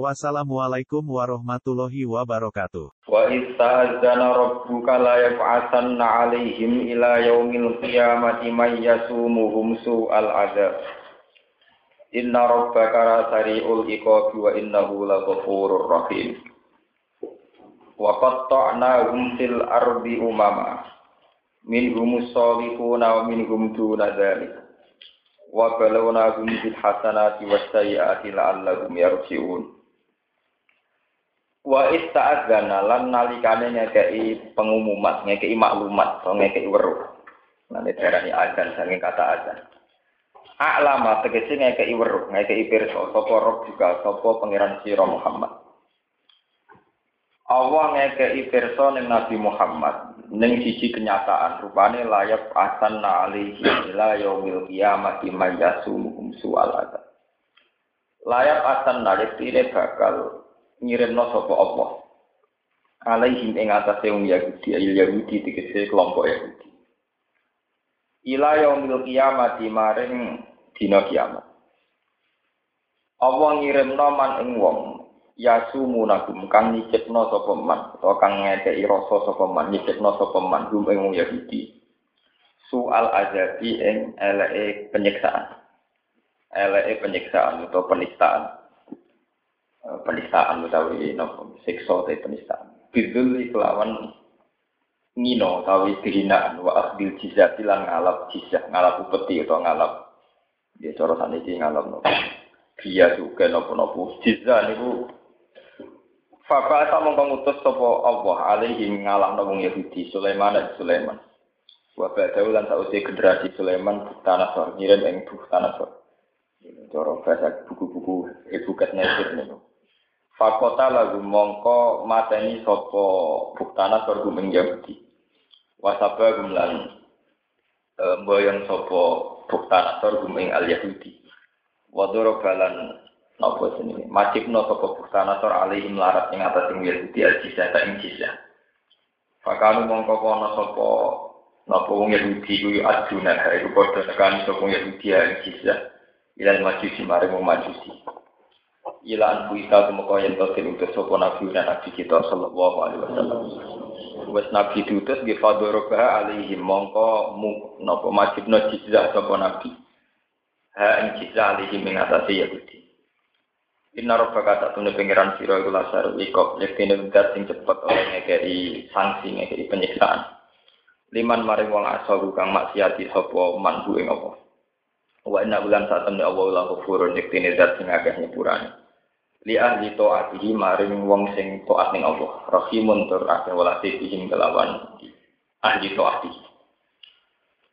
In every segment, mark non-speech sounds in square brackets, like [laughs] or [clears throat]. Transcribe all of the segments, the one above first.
Wassalamualaikum warahmatullahi wabarakatuh. Wa ista'adzana rabbuka la yaf'asanna 'alaihim ila yaumil qiyamati may yasumuhum su'al 'adzab. Inna rabbaka sari'ul iqabi wa innahu laghafurur rahim. Wa qatta'nahum fil ardi umama. Minhum salihuna wa minhum duna dzalik. Wa balawnahum bil hasanati was sayyiati la'allahum yarji'un. Wa ista'adzana lan nalikane ngekei pengumuman, ngekei maklumat, atau ngekei weruh. Nanti darani azan saking kata azan. A'lama tegese ngekei weruh, ngekei pirsa sapa rob juga sapa pangeran sira Muhammad. Allah ngekei pirsa ning Nabi Muhammad ning siji kenyataan rupane layak asanna alaihi ila yaumil qiyamati mayyasumuhum su'al azab. Layak asanna yektine bakal ngirimno sapa Allah. Alaihim ing atase wong Yahudi ayil Yahudi tegese kelompok Yahudi. Ila yaumil kiamat maring dina kiamat. Allah ngirimno man ing wong yasumu nagum kang nyicipno sapa man utawa kang ngekeki rasa sapa man nyicipno sapa man gum ing wong Yahudi. Soal azabi ing eleke penyiksaan. Eleke penyiksaan utawa penistaan penistaan utawi nopo siksa te penistaan bidul kelawan ngino utawi kehinaan wa akhdil jizah lan ngalap jizah ngalap upeti atau ngalap ya cara saniki ngalap nopo dia juga nopo nopo jizah niku Faka ta mongko ngutus sapa Allah alaihi ngalah wong Yahudi Sulaiman dan Sulaiman. Wa ba'da lan sausi generasi Sulaiman Buktanasor ngirim ing Buktanasor. Cara bahasa buku-buku Ibu Katnasir niku. Fakota lagu mongko mateni sopo buktana sorgum ing Yahudi. Wasaba gumlan e, sopo buktana sorgum ing al Yahudi. Wadoro balan nopo sini. Macip no sopo buktana sor alihim larat ing atas ing Yahudi al jizah ta ing mongko kono sopo nopo wong Yahudi kuwi aduna iku padha nekani sopo Yahudi ing jizah. Ilal majusi maring majusi ila an buita tumeka yen to diutus sapa nabi dan nabi kita sallallahu alaihi wasallam. Wes nabi diutus nggih fadoroba alaihi mongko napa majibna jizah sapa nabi. Ha ing jizah alaihi ing atase Yahudi. Inna rabbaka tak tune pengiran sira iku lasar ikop yektine wendat sing cepet oleh ngekei sanksi ngekei penyiksaan. Liman maring wong asal kang maksiati sapa manhu ing apa wa inna bulan saat temne Allah lahu furun yektine zat sing akeh nyepurane li ahli taatihi maring wong sing taat ning Allah. Rahimun tur akeh walase bihim kelawan ahli taati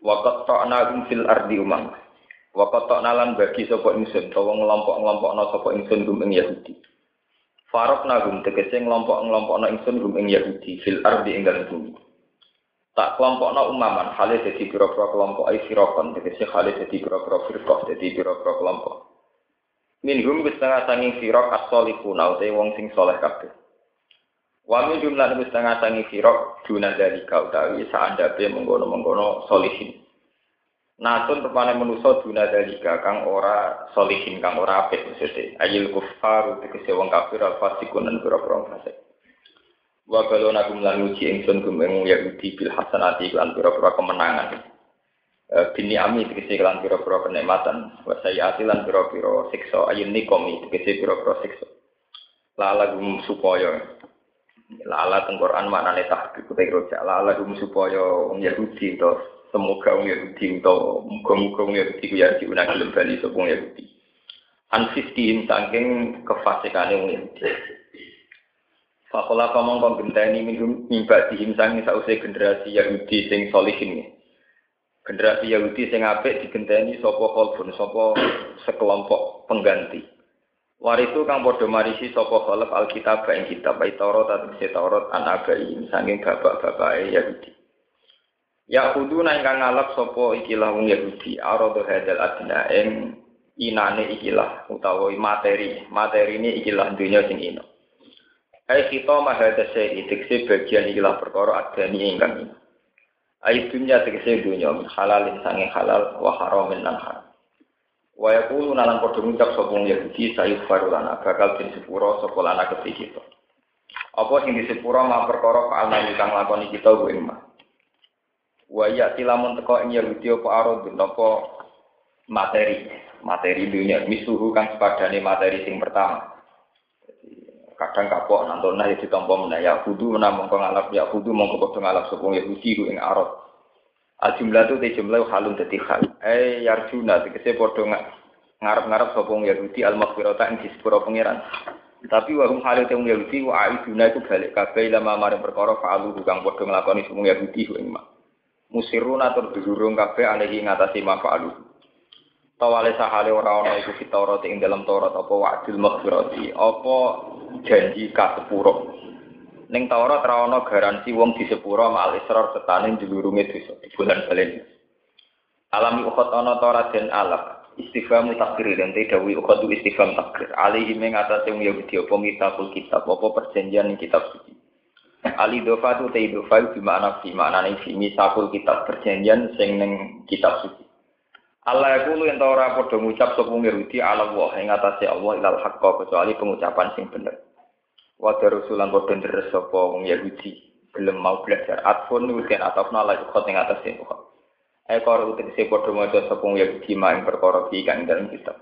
wa qatta'na fil ardi umam. Wa qatta'na lan bagi sapa ingsun utawa ngelompok-ngelompokna sapa ingsun gum ing Yahudi. Farok nagum tegese ngelompok-ngelompokna ingsun gum ing Yahudi fil ardi ing dalem bumi. Tak kelompokna umaman hale dadi pira-pira kelompok ai firqon tegese hale dadi pira-pira firqah dadi pira-pira kelompok Minhum setengah sanging firok as-solihuna wong sing soleh kabeh. Wa min jumlah setengah sanging firok duna dari kau utawi saandape menggono-menggono solihin. Nasun rupane menuso duna dari kang ora solihin kang ora apik maksudnya. Ayil kufar tegese wong kafir al fasikun dan pira-pira fasik. Wa balona gum lan uji ingsun gum ing Yahudi bil hasanati lan pira-pira kemenangan. Eh, bini ami tegese kelan pira-pira kenikmatan wa sayati lan pira-pira siksa ayun nikomi tegese pira-pira siksa. Lala gum supaya. Lala teng Quran maknane tahqiq roja lala gum supaya wong Yahudi to semoga wong Yahudi to muga-muga wong Yahudi ku ya diunang gelem bali sapa Yahudi. Anfistin saking kefasikane wong Yahudi. Fakola komong kong genteni mimba dihim sangi sause generasi Yahudi sing solihin generasi Yahudi sing apik digenteni sapa kolbun sapa sekelompok pengganti Warisu kang padha marisi sapa khalaf alkitab ing kitab Taurat atau Taurat anabai saking bapak-bapake Yahudi. Ya kudu ingkang ngalap sapa ikilah wong Yahudi arado hadal adna ing inane ikilah utawa materi. Materi ini ikilah dunia sing ino. Ai kita mahada syai tekse bagian ikilah perkara adani ingkang ino. Ai dunya tegese dunya min halalin sange halal wa haramin lan haram. Wa yaqulu nalan padha ngucap sapa wong Yahudi sayyid farulana bakal den sepuro sapa lana kita. Apa sing disepuro ma perkara fa'alna kang lakoni kita ku ing mah. Wa ya tilamun teko ing Yahudi apa arad apa materi, materi dunia misuhu kang sepadane materi sing pertama. Kadang kapok nonton nah itu tanpa mana ya kudu menamung ngalap ya kudu mongko padha ngalap sapa Yahudi ku ing arad Al jumlah itu di jumlah halun dadi hal. Eh yarjuna tegese padha ngarep-ngarep sapa wong Yahudi al maghfirata ing disepuro pangeran. Tapi wa hum halu wong Yahudi wa aiduna itu balik kabeh lama mare perkara fa'alu kang padha nglakoni wong Yahudi ku ing mak. Musiruna tur durung kabeh alehi ngatasi ma fa'alu. Tawale sahale ora ana iku fitaurat ing dalam Taurat apa wa'dil maghfirati apa janji kasepuro. Ning Taurat ra ana garansi wong di sepuro mal israr setane dilurunge dosa bulan balen. Alami ukhot ana Taurat den alaq. Istifham takdir dan dawi ukhot istifham takdir. Alihi ming atase wong Yahudi apa kitabul kitab apa perjanjian kitab suci. Ali dofatu te dofa di makna fi makna fi misakul kitab perjanjian sing ning kitab suci. Allah iku lu yen ora padha ngucap sapa ala Allah ing atase Allah ilal haqqa kecuali pengucapan sing bener. Wada rusulan padha deres sapa wong Yahudi belum mau belajar atfun nuken atafna la yukot ing atas sing kok. Ekor utekse padha maca sapa wong Yahudi maing perkara iki kang dalam kitab.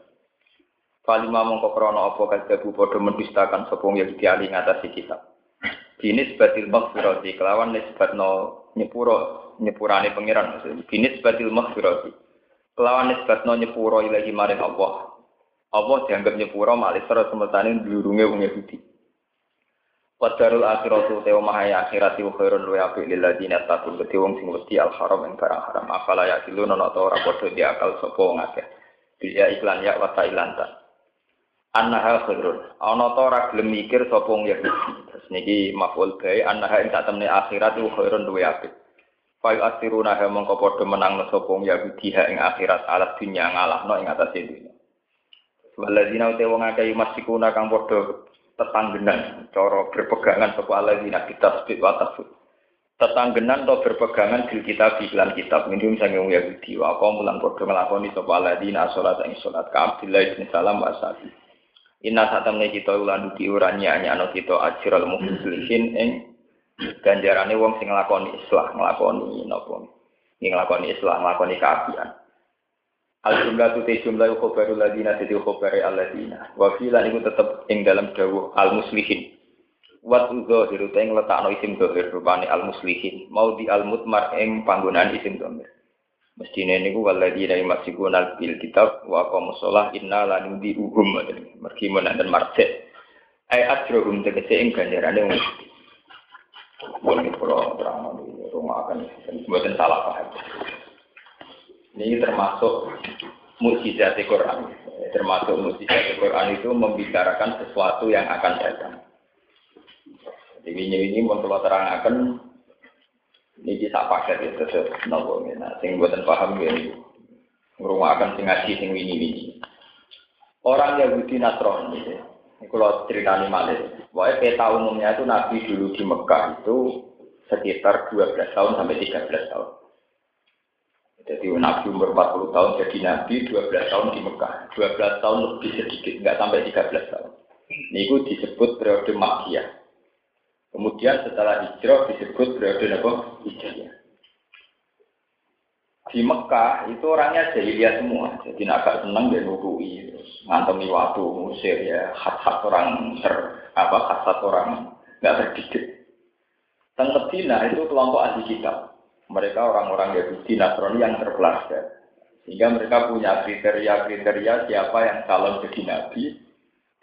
Falima mongko krana apa kadhebu padha mendustakan sapa wong Yahudi ali ing atas kitab. Binis batil maghfirati kelawan nisbatno nyepuro nyepurane pangeran maksudnya. Binis batil maghfirati. Kelawan nisbatno nyepuro ilahi maring Allah. Allah dianggap nyepuro malih sira semertane dulurunge wong Yahudi. Wadarul akhiratu te omah akhirat wa khairun wa apik lil ladina taqul gede wong sing wedi al haram ing barang haram. Afala ya kiluna ana ta ora padha di akal sapa wong akeh. Dia iklan ya wa tailanta annaha khairun. Ana ta ora gelem mikir sapa wong Yahudi. Terus niki maf'ul bae annaha ing satemene akhirat wa khairun wa apik Fayu asiruna ha mongko padha menang sapa wong Yahudi ha ing akhirat alat dunya ngalahno ing atas dunya. Waladina ute wong akeh masikuna kang padha tetanggenan cara berpegangan sapa alladzina kitab speed wa tafsir tetanggenan atau berpegangan di kitab iklan kitab minum sange wong Yahudi wa apa mulang padha nglakoni sapa alladzina salat ing salat ka Abdullah bin Salam wa Inna satamne kita ulan di uranya anyano kita ajral muslimin ing ganjarane wong sing nglakoni islah nglakoni napa nglakoni islah nglakoni kaapian Al jumlah tu jumlah khobaru ladina jadi khobare aladina. Wa filan iku tetep ing dalam dawuh al muslihin. Wat zahir te ing letakno isim zahir rupane al muslihin. Mau di al mutmar ing panggunaan isim dhamir. Mestine niku waladina masikun al bil kitab wa qamus shalah inna lanudi uhum mergi menadan marjek. Ai ajrohum tegese ing ganjarane wong Boleh kalau terang rumah akan buatan salah paham. Ini termasuk mukjizat Quran. Termasuk mukjizat Quran itu membicarakan sesuatu yang akan datang. Jadi ini ini mau kalau terangkan ini bisa paket itu nopo nah sing buatan paham ini akan sing ngaji sing ini ini orang Yahudi Nasrani kalau ceritanya malah Pokoknya peta umumnya itu Nabi dulu di Mekah itu sekitar 12 tahun sampai 13 tahun. Jadi Nabi umur 40 tahun jadi Nabi, 12 tahun di Mekah. 12 tahun lebih sedikit, nggak sampai 13 tahun. Ini itu disebut periode Makkiyah. Kemudian setelah hijrah disebut periode apa? Hijrah. Di Mekah itu orangnya jahiliyah semua. Jadi agak senang dan nurui, terus ngantemi waktu musir ya, hak-hak orang ter apa hak orang nggak terdidik. Dan Medina itu kelompok ahli kitab. Mereka orang-orang Yahudi Nasrani yang terpelajar. Sehingga mereka punya kriteria-kriteria siapa yang calon jadi nabi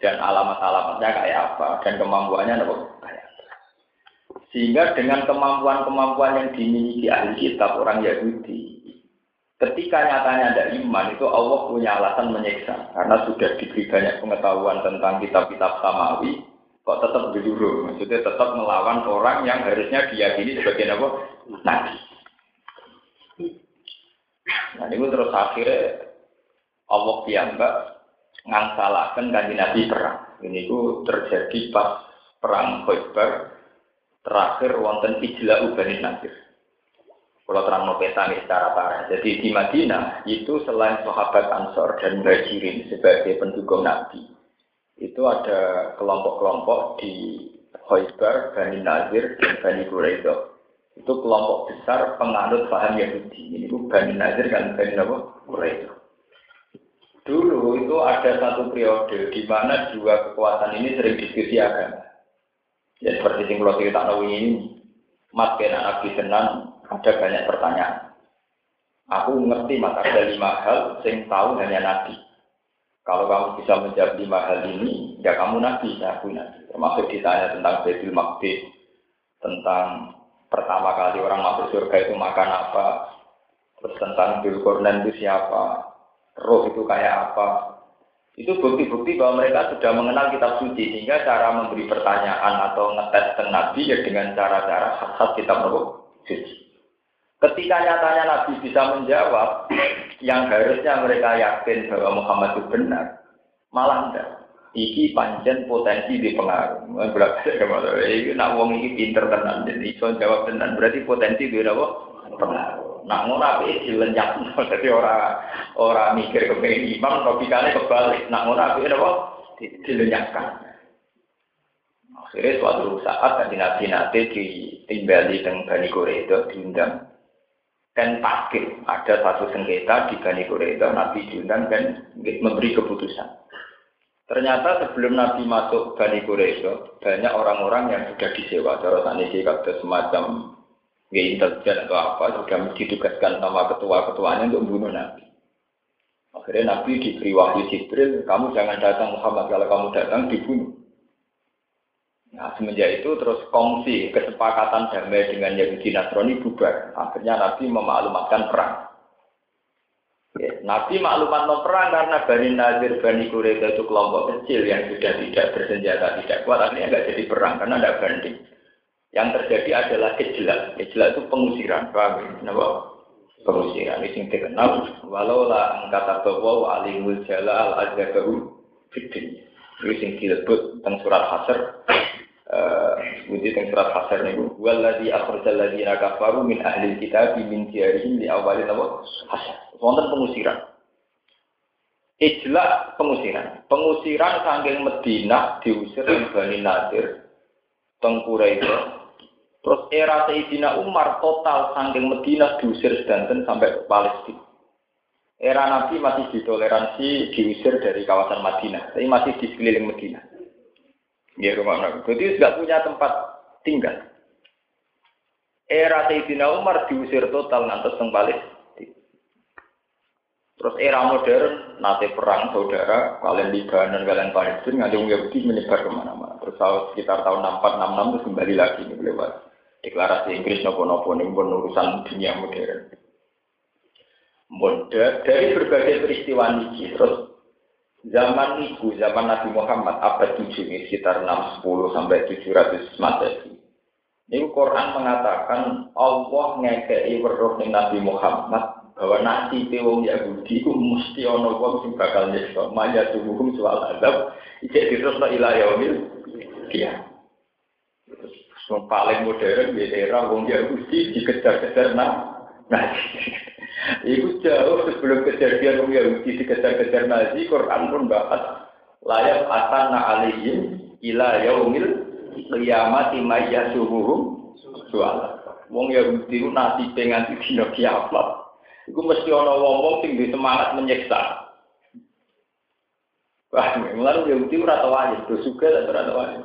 dan alamat-alamatnya kayak apa dan kemampuannya kayak apa. Sehingga dengan kemampuan-kemampuan yang dimiliki ahli kitab orang Yahudi, Ketika nyatanya ada iman, itu Allah punya alasan menyiksa. Karena sudah diberi banyak pengetahuan tentang kitab-kitab samawi, kok tetap berjuru. Maksudnya tetap melawan orang yang harusnya diyakini sebagai apa? Nabi. Nah, ini terus akhirnya Allah piyambak ngangsalakan kanji Nabi perang. Ini itu terjadi pas perang Khaybar terakhir wonten ijla ubani Nasir. Kalau terang peta nih secara parah. Jadi di Madinah itu selain sahabat Ansor dan Muhajirin sebagai pendukung Nabi, itu ada kelompok-kelompok di Khaybar, Bani Nazir, dan Bani Quraidah. Itu kelompok besar penganut paham Yahudi. Ini Bani Nazir dan Bani Quraidah. Dulu itu ada satu periode di mana dua kekuatan ini sering diskusi agama. Ya seperti yang kalau cerita ini, mat kena Nabi senang ada banyak pertanyaan. Aku ngerti mas ada lima hal sing tahu hanya nabi. Kalau kamu bisa menjawab lima hal ini, ya kamu nabi, ya aku nabi. Termasuk ditanya tentang Baitul Maqdis, tentang pertama kali orang masuk surga itu makan apa, terus tentang Bilkornan itu siapa, roh itu kayak apa. Itu bukti-bukti bahwa mereka sudah mengenal kitab suci, sehingga cara memberi pertanyaan atau ngetes Nabi ya dengan cara-cara khas-khas kitab suci. Ketika nyatanya Nabi bisa menjawab [clears throat] yang harusnya mereka yakin bahwa Muhammad itu benar, malah enggak. Iki panjen potensi di pengaruh. Berarti ke mana? Iki nak wong iki pinter tenan, jadi jawab tenan. Berarti potensi di apa? Pengaruh. Nak ngono api dilenyak, [laughs] jadi orang orang mikir kepengen imam, logikanya kebalik. Nak ngono api apa? Dilenyakkan. Akhirnya suatu saat tadi Nabi nanti ditimbali dengan Bani itu diundang dan takdir ada satu sengketa di Bani Quraidah Nabi diundang dan memberi keputusan. Ternyata sebelum Nabi masuk Bani Quraidah banyak orang-orang yang sudah disewa cara sanisi kata semacam ya intelijen atau apa sudah ditugaskan sama ketua-ketuanya untuk membunuh Nabi. Akhirnya Nabi diberi wahyu Jibril, kamu jangan datang Muhammad kalau kamu datang dibunuh. Nah, semenjak itu terus kongsi kesepakatan damai dengan Yahudi Nasrani bubar. Akhirnya Nabi memaklumatkan perang. Ya, Nabi maklumat perang karena Bani Nazir, Bani Quraisy itu kelompok kecil yang sudah tidak bersenjata, tidak kuat. Akhirnya nggak jadi perang karena ada banding. Yang terjadi adalah kejelak. Kejelak itu pengusiran. Paham? Kenapa? Pengusiran. Ini yang terkenal. Walau lah angkata bahwa alimul jala al-azzabahu fitri. Ini yang disebut tentang surat Hasr Wujud yang surat Hasar niku waladhi akhrajal ladzina kafaru min ahli kitab min diyarihim di awalin apa? Hasar. Wonten pengusiran. Ijla pengusiran. Pengusiran saking Medina diusir Bani Nadir tengkura itu. Terus era Sayyidina Umar total saking Medina diusir sedanten sampai ke Palestina. Era Nabi masih ditoleransi diusir dari kawasan Madinah, tapi masih di sekeliling Madinah. Ya rumah Nabi. Jadi tidak punya tempat tinggal. Era Sayyidina Umar diusir total teng Palestina. Terus era modern, nanti perang saudara, kalian Libanon, kalian Palestina, nggak Yahudi menyebar ke mana-mana. Terus sekitar tahun 64-66 terus kembali lagi nih lewat deklarasi Inggris nopo-nopo nih pun urusan dunia modern. Dari berbagai peristiwa ini, terus Zaman itu, zaman Nabi Muhammad, abad 7 ini sekitar 610 sampai 700 Masehi. Ini Quran mengatakan Allah ngekei weruh Nabi Muhammad bahwa nasi wong Yahudi itu mesti ono wong sing bakal nyiksa maya tubuhum soal adab iki diterusno ila yaumil dia terus paling modern di era wong Yahudi dikejar-kejar nah [laughs] nah Itu jauh sebelum kejadian Orang Yahudi dikejar-kejar Nazi, Quran pun bahas layak atana alihim ila yaumil qiyamati mayyasuhum soal. Wong Yahudi itu nasi dengan dina kiamat. Iku mesti ana wong-wong sing semangat menyiksa. Wah, mulai Yahudi ora tau aja, do suka ora tau aja.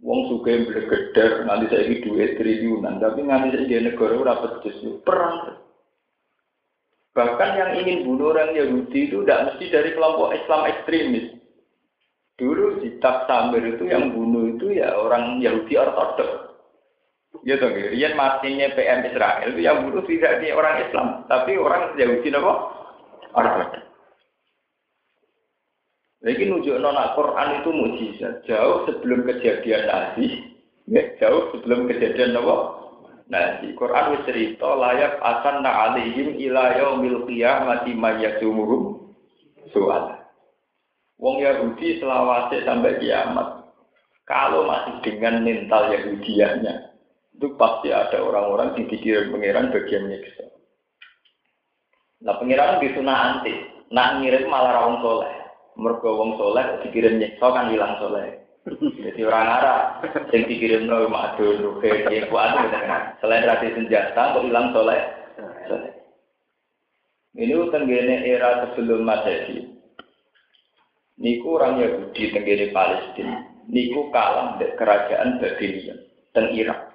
Wong suka yang bergeder, nanti saya duit triliunan, tapi nanti saya negara ora pedes, perang. Bahkan yang ingin bunuh orang Yahudi itu tidak mesti dari kelompok Islam ekstremis. Dulu di Samir itu yang bunuh itu ya orang Yahudi ortodok. Ya toh, Rian matinya PM Israel itu yang bunuh tidak di orang Islam, tapi orang Yahudi apa? Batak. Lagi nunjuk nona Quran itu mujizat jauh sebelum kejadian Nabi, ya, jauh sebelum kejadian apa? Nabi. Quran wis cerita layak asan na alihim ila yaumil qiyamati mayyasumuhum soal. Wong Yahudi selawase sampai kiamat. Kalau masih dengan mental Yahudiannya, itu pasti ada orang-orang yang dikirim pangeran bagian nyiksa. Nah pangeran di sunah anti, nak ngirim malah orang soleh. Mergo wong soleh dikirim nyiksa kan hilang soleh. Jadi orang Arab yang dikirim no madu ruhe yang kuat selain rasi senjata kok hilang soleh. Ini tenggene era sebelum Masehi. Niku orang Yahudi tenggene Palestina. Niku kalah dari kerajaan Babylon dan Irak.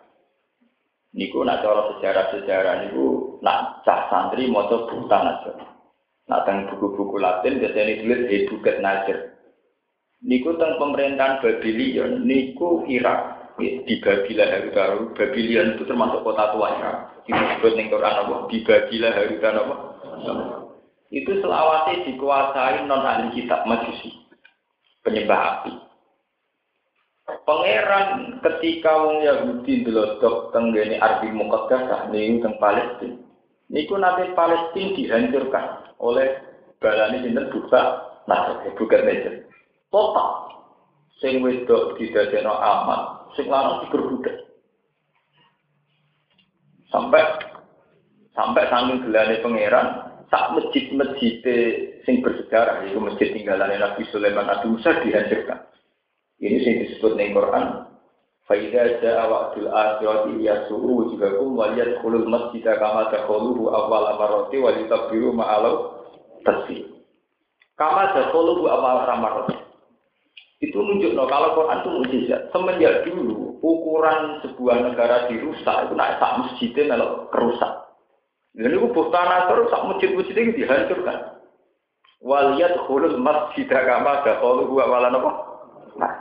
Niku nak cara sejarah-sejarah niku nak cah santri maca buta aja. Nak buku-buku Latin biasanya ditulis Hebuket Najer. Niku teng pemerintahan Babylon niku Irak di Babila Haruta Babylon itu termasuk kota tua Irak. Disebut ning Quran apa? Di Babila Haruta apa? Itu selawase dikuasai non ahli kitab Majusi. Penyembah api. Pangeran ketika wong Yahudi delodok teng ngene Ardi Muqaddasah ning teng Palestina. Niku nanti Palestina dihancurkan oleh balani sinten buka nah bukan meja. Total sing wedok didadekno aman, sing lanang diperbudak. Sampai sampai saking gelane pangeran sak masjid-masjid sing bersejarah yaitu masjid tinggalan Nabi Sulaiman Nabi Musa dihancurkan. Ini sih disebut ning Quran. Faidah ja'a wa'dul akhirati yasu'u wujuhakum wa yadkhulul masjida kama dakhuluhu awal amaroti wa litabbiru ma'alau tasbih. Kama dakhuluhu awal amaroti. Itu menunjukkan kalau Quran itu mujizat. Semenjak dulu ukuran sebuah negara dirusak itu naik tak masjidnya kalau kerusak. Dan itu tanah terus sak masjid-masjid itu dihancurkan. Waliyat khulul masjid kama dakhuluhu awal apa? Nah,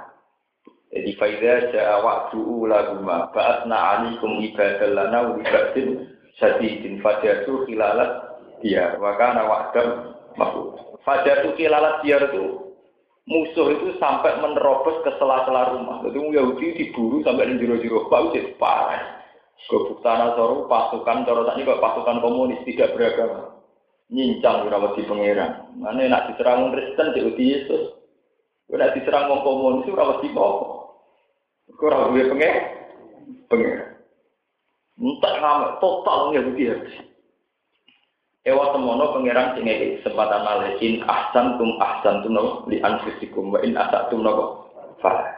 jadi faida ja'a wa'du ulaguma ba'atna alikum ibadal lana wa ibadin sadidin fajatu khilalat dia wa kana wa'dam mahfud. Fajatu khilalat dia itu musuh itu sampai menerobos ke sela-sela rumah. Jadi Yahudi diburu sampai di jero-jero bau jadi parah. Gobuk tanah soru pasukan cara kok pasukan komunis tidak beragama. Nyincang ora di pangeran. Mana nak diserang Kristen di Yesus. Nak diserang wong komunis ora wedi apa. Kurang duwe pengen, pengen. Entah ngamek total Yahudi habis. Ewa semono pangeran sing ngeki kesempatan malih in ahsan tum ahsan tum no li anfusikum wa in asak tum no fa.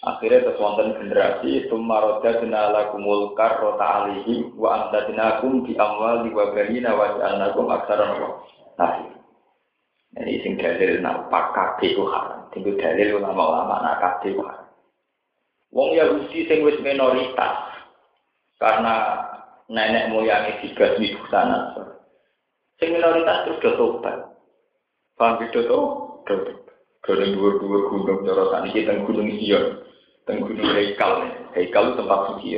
Akhirnya terus wonten generasi tumaroda dinala kumul karrota alihim wa amdadinakum di amwal di wabanina wa ja'alnakum aksara no Nah, ini sing dalil nak pak kabeh ku haram. Tinggal dalil ulama-ulama nak kabeh ku. Wong Yahudi sing wis minoritas karena nenek moyangnya digasmi sana. Sing minoritas terus do tobat. Paham gitu tuh? Karena dua-dua gunung cara tani kita gunung Sion, dan gunung Heikal, Heikal itu tempat suci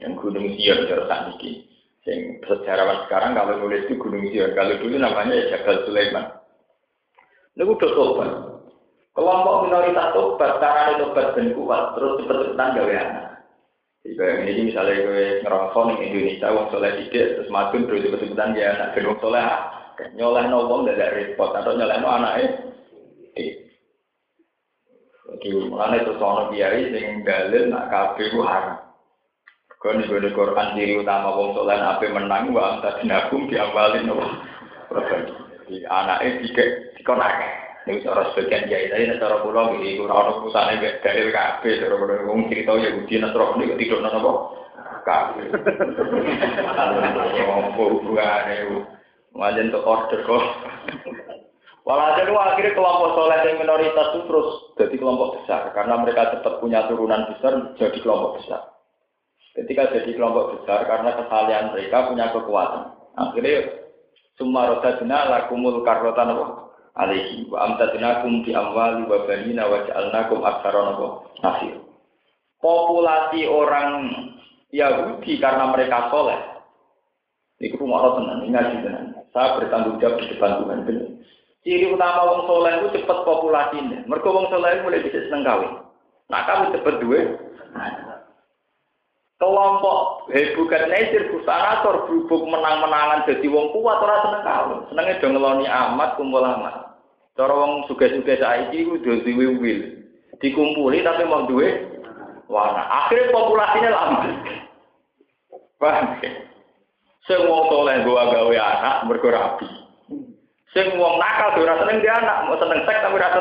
dan gunung Sion cara tani Sing sejarawan sekarang kalau nulis itu gunung Sion, kalau dulu namanya ya Jabal Sulaiman. Lalu udah tobat. Kelompok minoritas tobat, cara tobat dan kuat, terus cepet-cepetan gawe. Jika ini misalnya gue ngerosok di Indonesia, wong soleh tidak, terus madun terus cepet-cepetan ya anak gedung soleh, nyoleh no wong tidak repot, atau nyoleh no anak Jadi mulanya itu soal kiai sing dalil nak kafe ku haram. Kau nih gue Quran diri utama wong soleh apa menang, wa anta dinagum diawalin no. Jadi anaknya tiga dikonak. Ini cara sebagian kiai tadi, cara pulau ini kurang orang perusahaan dari kafe, cara pulau ngomong cerita ya nasroh ini tidur nana kok kafe. Apa hubungannya? Wajan untuk order kok. Walhasil akhirnya kelompok soleh yang minoritas itu terus jadi kelompok besar karena mereka tetap punya turunan besar jadi kelompok besar. Ketika jadi kelompok besar karena kesalahan mereka punya kekuatan. Akhirnya semua roda lakumul karotan apa? Alaihi wa amtadnakum bi amwali wa banina wa ja'alnakum aktsara nasir. Populasi orang Yahudi karena mereka soleh. Ini rumah Allah tenang, ini ngaji tenang. Saya bertanggung jawab di depan Tuhan. Ciri utama wong soleh itu cepat populasinya. Mereka wong soleh mulai bisa seneng kawin. Nah kamu cepat duit. Kelompok hebukan nesir busanator berhubung menang-menangan jadi wong kuat orang seneng kawin. Senengnya dong ngeloni amat kumpul amat. Cara wong suge-suge saiki do duwe wil. Dikumpuli tapi mau duwe warna. Akhirnya populasinya lambat. Paham? Sing wong soleh gua gawe anak mergo rapi. Sing wong nakal ora seneng dia anak, mau seneng seks tapi ora.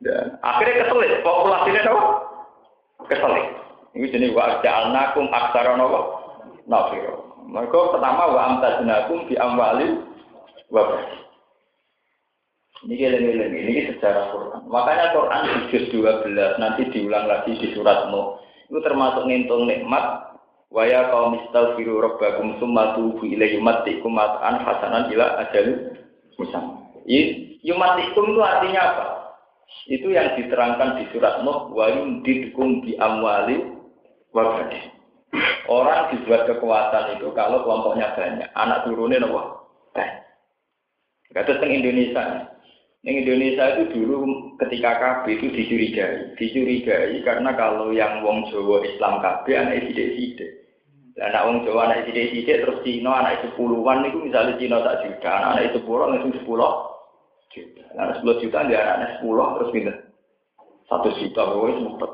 Dan akhirnya keselit, populasinya apa? Keselit. Ini jenis wa ja'alnakum aksara napa? Nafiro. Mereka pertama wa amtaznakum bi amwali wa Ini geleng-geleng, ini sejarah Quran. Makanya Quran di juz 12 nanti diulang lagi di surat Nuh. Itu termasuk ngintung nikmat Waya kaum istaghfiru rabbakum summa tubu ilaihi yumatikum mat'an hasanan ila ajal musam. Yumatikum itu artinya apa? Itu yang diterangkan di surat Nuh wa yumdidukum bi amwali wa Orang dibuat kekuatan itu kalau kelompoknya banyak, anak turunnya nopo. Kata teng Indonesia, di Indonesia itu dulu ketika KB itu dicurigai, dicurigai karena kalau yang wong Jawa Islam KB anak sidik-sidik. Lah anak wong Jawa anak sithik-sithik terus Cina anak itu puluhan niku misalnya Cina tak juta, anak anak itu puluh langsung sepuluh juta. Nah, sepuluh juta dia anak sepuluh terus pindah satu juta pokoknya sempet.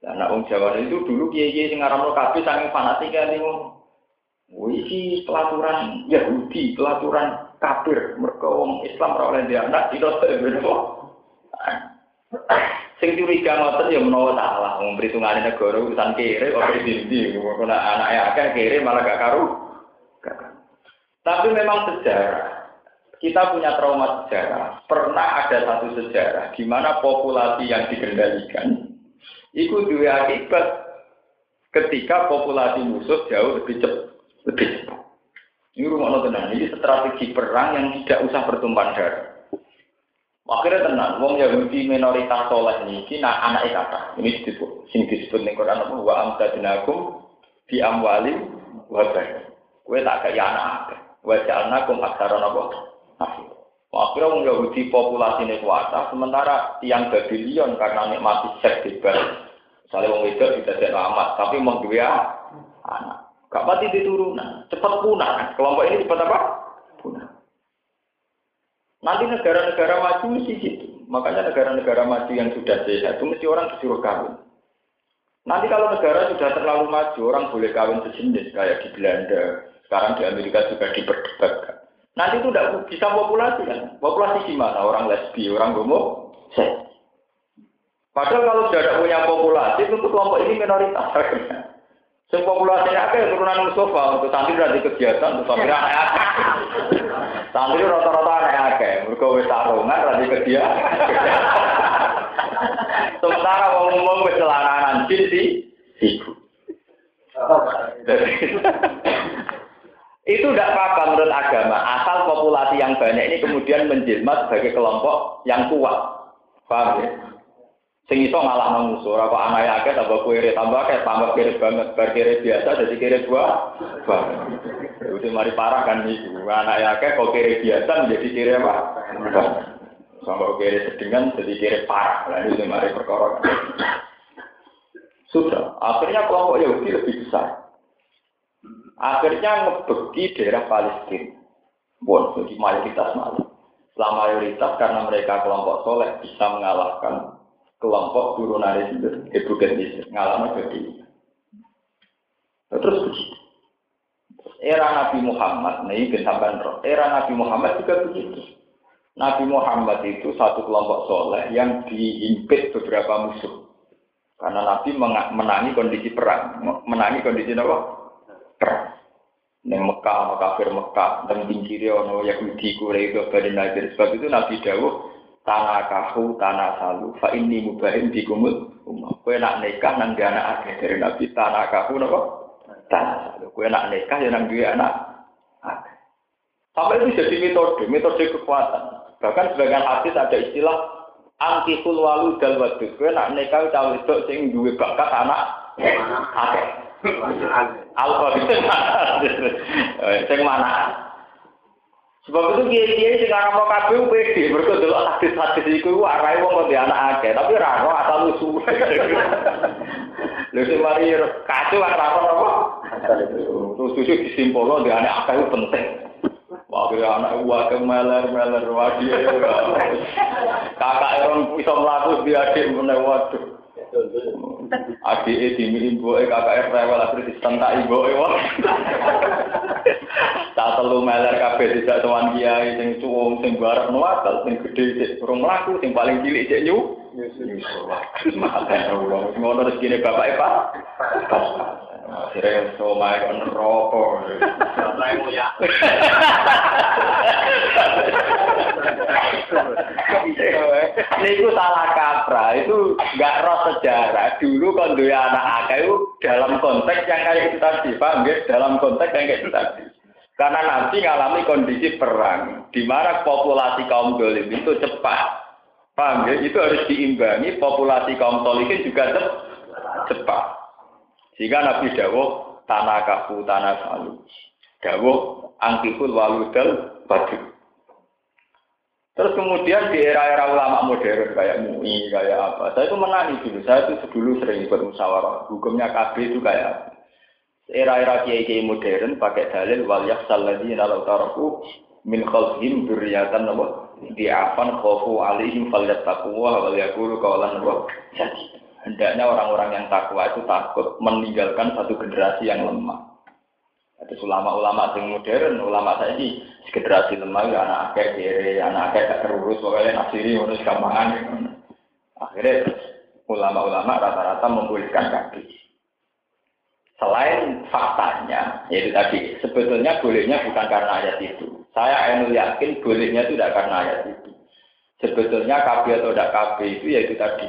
Lah anak wong Jawa itu dulu kiai-kiai sing ngaramno kabeh saking fanatik kan niku. Wih, pelaturan Yahudi, pelaturan kafir, mereka wong Islam ora oleh dia anak itu Sing curiga ngoten ya menawa salah, wong perhitungane negara urusan kere ora dindi, kok anake akeh kere malah gak karu. Tapi memang sejarah kita punya trauma sejarah. Pernah ada satu sejarah di mana populasi yang dikendalikan itu dua akibat ketika populasi musuh jauh lebih cepat. Lebih cepat. Ini rumah tenang, ini strategi perang yang tidak usah bertumpah darah. Akhirnya tenang, wong Yahudi minoritas soleh ini, kina anak kata. Ini disebut, sing disebut ning Quran apa wa amtadnakum di amwali wa bani. Kowe tak kaya anak Wa ja'alnakum aktsara napa? Akhirnya wong Yahudi populasine kuasa, sementara tiang Babylon karena nikmati seks bebas. Misalnya wong itu tidak ada amat, tapi mau anak. Gak pati diturunan, cepat punah. Kelompok ini cepat apa? Punah. Nanti negara-negara maju mesti gitu. Makanya negara-negara maju yang sudah sehat itu mesti orang disuruh kawin. Nanti kalau negara sudah terlalu maju, orang boleh kawin sejenis kayak di Belanda. Sekarang di Amerika juga diperdebatkan. Nanti itu tidak bisa populasi kan? Populasi gimana? Orang lesbi, orang homo, seks. Padahal kalau sudah punya populasi, tentu kelompok ini minoritas. [laughs] Sing populasinya akeh turunan Mustafa untuk santri dari kegiatan untuk santri akeh. [laughs] Santri rata-rata aneh akeh, mergo wis tarungan dari kegiatan. [laughs] Sementara wong umum wis celananan jin di ibu. Itu tidak apa-apa menurut agama, asal populasi yang banyak ini kemudian menjelma sebagai kelompok yang kuat. Paham ya? Sing iso musuh, ora kok anae akeh tambah kere tambah akeh tambah kere banget, bar kere biasa jadi kere dua. Udah mari parah kan itu. Anak akeh kok kere biasa menjadi kere apa? Sampai kere sedengan jadi kere parah. Lah itu mari perkara. Sudah, akhirnya kelompok Yahudi lebih besar. Akhirnya ngebeki daerah Palestina. Bon, jadi mayoritas malah. Setelah mayoritas karena mereka kelompok soleh bisa mengalahkan kelompok turunan itu gendis ngalami jadi terus begitu era Nabi Muhammad nih sampai era Nabi Muhammad juga begitu. Nabi Muhammad itu satu kelompok soleh yang diimpit beberapa musuh. Karena Nabi menangi kondisi perang. Menangi kondisi apa Neng Mekah, kafir Mekah, dan pinggirnya ono Yahudi, Quraisy, Bani Nadir. Sebab itu Nabi Dawud tanah kahu tanah salu fa ini mubahin di kue nak nikah nang dia anak dari nabi tanah kahu nopo tanah salu kue nak nikah ya nang dia anak akeh. Itu jadi metode metode kekuatan. Bahkan sebagian hadis ada istilah anti walu dal wadud. Kue nak nikah cawe itu sing duwe bakat anak Alfa itu sing mana? Sebab itu kiai-kiai sing aran kabeh pede, mergo delok hadis-hadis iku arahe wong kok anak akeh, tapi ra ono asal usul. Mari kacau ora apa apa. Terus tujuh disimpulno di anak akeh penting. Wah, kira anak gua ke meler wadi. Kakak orang bisa melaku di adik mana waduh. Adik dimi ibu kakak rewel akhirnya disentak ibu wah. Tak telu meler kabeh tidak tuan kiai sing cuwung sing barep nuwakal sing gede sik urung mlaku sing paling cilik sik nyu. Ngono rezekine bapak e Pak. Akhirnya somai kan rokok. ya. Ini itu salah kaprah, itu nggak roh sejarah. Dulu kan dua anak itu dalam konteks yang kayak itu tadi, paham ya? Dalam konteks yang kayak itu tadi. Karena nanti ngalami kondisi perang, di mana populasi kaum dolim itu cepat. Paham ya? Itu harus diimbangi, populasi kaum tolikin juga cepat. Sehingga Nabi Dawuh tanah kafu tanah salu. Dawuh angkiful waludal badu. Terus kemudian di era-era ulama modern kayak MUI, kayak apa. Saya itu menangis dulu. Saya itu dulu sering ikut musyawarah. Hukumnya KB itu kayak. Era-era kiai-kiai modern pakai dalil wal yaksal ladzina law taraku min khalfihim dzurriyyatan apa di'afan khofu alaihim falyattaquwa wal yaqulu qawlan apa jadi hendaknya orang-orang yang takwa itu takut meninggalkan satu generasi yang lemah. Ada ulama-ulama yang modern, ulama saya ini generasi lemah ya anak akeh kiri, anak akeh gak terurus, pokoknya nasiri harus gampangan. Akhirnya ulama-ulama rata-rata membolehkan kaki. Selain faktanya, yaitu tadi, sebetulnya bolehnya bukan karena ayat itu. Saya enu yakin bolehnya tidak karena ayat itu. Sebetulnya KB atau tidak KB itu yaitu tadi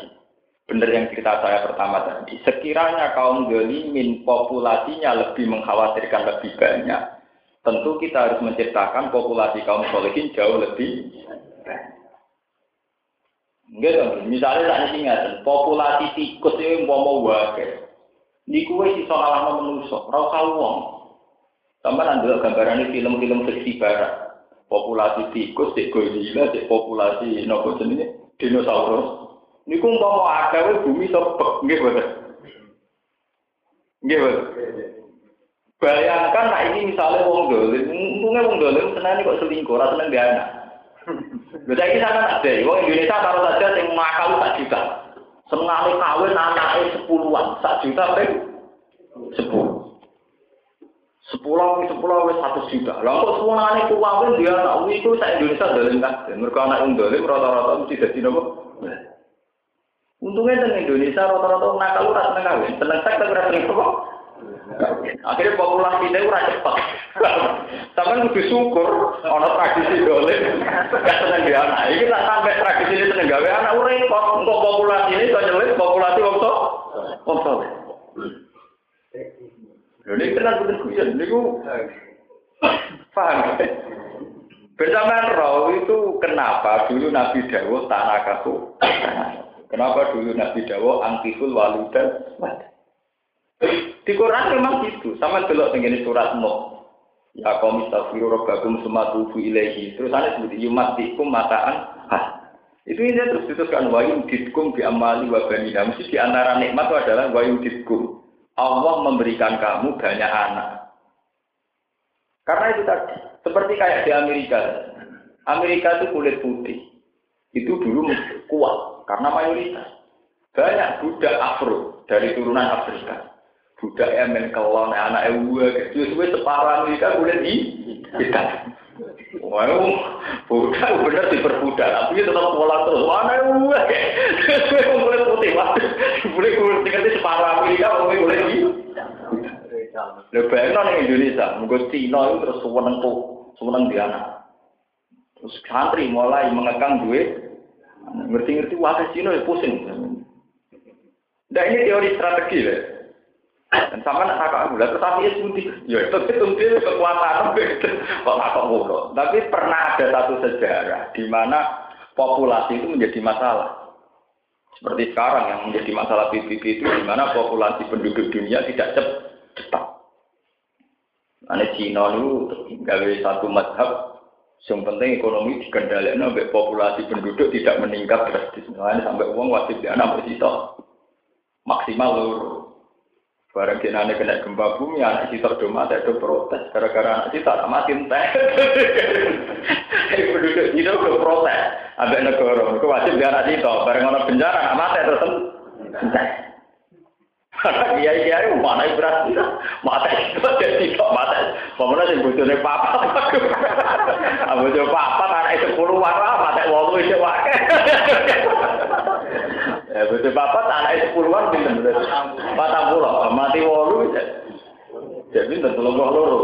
benar yang cerita saya pertama tadi. Sekiranya kaum gelimin populasinya lebih mengkhawatirkan lebih banyak, tentu kita harus menciptakan populasi kaum solehin jauh lebih banyak. Gitu, misalnya tak ingat, populasi tikus itu mau mau wakil. Ini kue si soal menuso, rau kawong. Tambah nanti gambaran ini film-film fiksi barat. Populasi tikus, cek gorila, populasi nopo jenis dinosaurus. Niku umpama ada bumi sobek, nggih boten. Nggih boten. Bayangkan nah ini misalnya wong dolim, untungnya wong dolim senang kok selingkuh, rasa seneng dia anak. Bisa [laughs] ini sana ada, wong Indonesia taruh saja yang makal tak juta. Senang kawin anaknya sepuluhan, sak juta pun sepuluh. Sepuluh, sepuluh, satu juta. Lalu semua anak itu kawin dia anak itu saya Indonesia dolim kan? Mereka anak yang dolim rata-rata mesti jadi nopo. Untungnya di Indonesia rata-rata nakal ora seneng kawin, seneng seks tapi ora seneng apa? Akhirnya populasi kita ora cepat. [laughs] Sampai kudu syukur ana tradisi dolim gak seneng gawe anak. Iki tak sampai tradisi ini seneng gawe anak repot. Untuk populasi ini kok nyelit populasi wong tok. Wong tok. Ini kenal betul kuyon, niku paham. Bersamaan roh itu kenapa dulu Nabi Dawud tanah kaku. Kenapa dulu Nabi Dawo antiful waludan Di Quran memang gitu. Sama delok tenggene surat Nuh. Ya kaum istaghfiru rabbakum summa tubu ilaihi. Terus ana sebut yumatikum mataan has. Itu ini terus diteruskan wa yumditkum bi amali wa. Mesti di antara nikmat itu adalah wa yumditkum. Allah memberikan kamu banyak anak. Karena itu tadi, seperti kayak di Amerika. Amerika itu kulit putih. Itu dulu kuat. Karena mayoritas. Banyak budak Afro dari turunan Afrika. Budak Yemen, kelon, anak Ewa, kecil, sesuai separah mereka boleh di kita. Wah, budak bener diperbudak, tapi tetap pola terus. Mana Ewa, sesuai boleh putih, boleh kulit tinggal separah mereka, boleh di. Lebih enak di Indonesia, mungkin Cina itu terus sewenang tuh, sewenang di anak. Terus santri mulai mengekang duit, Ngerti-ngerti wakil Cina ya pusing. Nah ini teori strategi ya. Dan sama nak kakak gula, tetapi ya suntik. Ya itu suntik kekuatan. Kok kakak mulu. Tapi pernah ada satu sejarah di mana populasi itu menjadi masalah. Seperti sekarang yang menjadi masalah PBB itu di mana populasi penduduk dunia tidak Jepang. Ane Cina itu gawe satu madhab yang penting ekonomi dikendalikan sampai populasi penduduk tidak meningkat drastis. Nah, sampai uang wajib di anak bersito maksimal loro. Barang kena kena gempa bumi, anak sitok do mati do protes. Gara-gara anak sitok mati entah. [laughs] penduduk itu do protes. Ambek negara, itu wajib di anak sitok. Barang orang bencana, anak mati terus. Iya iya mana berarti mata itu jadi kok mata. Pemenang sing bojone papa. Abu jo papa anak sepuluh warna mata wolu itu wae. Ya bojo papa anak sepuluhan pinten berarti. Patang pulau mati wolu. Jadi tentu loro loro.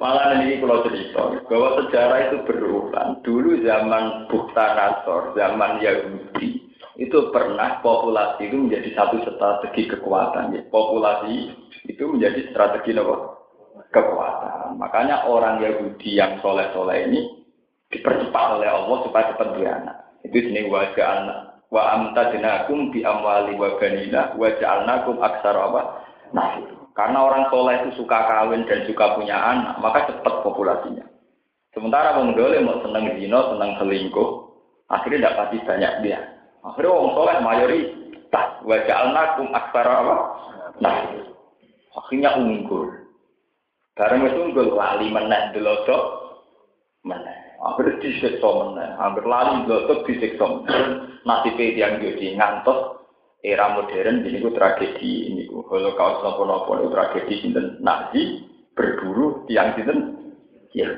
Malah ini kalau cerita bahwa sejarah itu berulang. Dulu zaman Bukta zaman Yahudi, itu pernah populasi itu menjadi satu strategi kekuatan. Ya. Populasi itu menjadi strategi apa? Kekuatan. Makanya orang Yahudi yang soleh-soleh ini dipercepat oleh Allah supaya cepat beranak. Itu sini wajah anak. Wa amtadnakum bi amwali wa banina wa ja'alnakum aksar apa? Nah, karena orang soleh itu suka kawin dan suka punya anak, maka cepat populasinya. Sementara orang mau seneng zino, seneng selingkuh, akhirnya tidak pasti banyak dia. Akhirnya orang soleh mayoritas. Wajah alnakum aksara apa? Nah, akhirnya unggul. Barang itu unggul lali meneh delodok meneh. Hampir disiksa meneh. Hampir lali delodok disiksa meneh. Nasibnya yang jadi ngantos era modern ini ku tragedi ini ku holocaust nopo nopo itu tragedi sinten Nazi berburu tiang sinten ya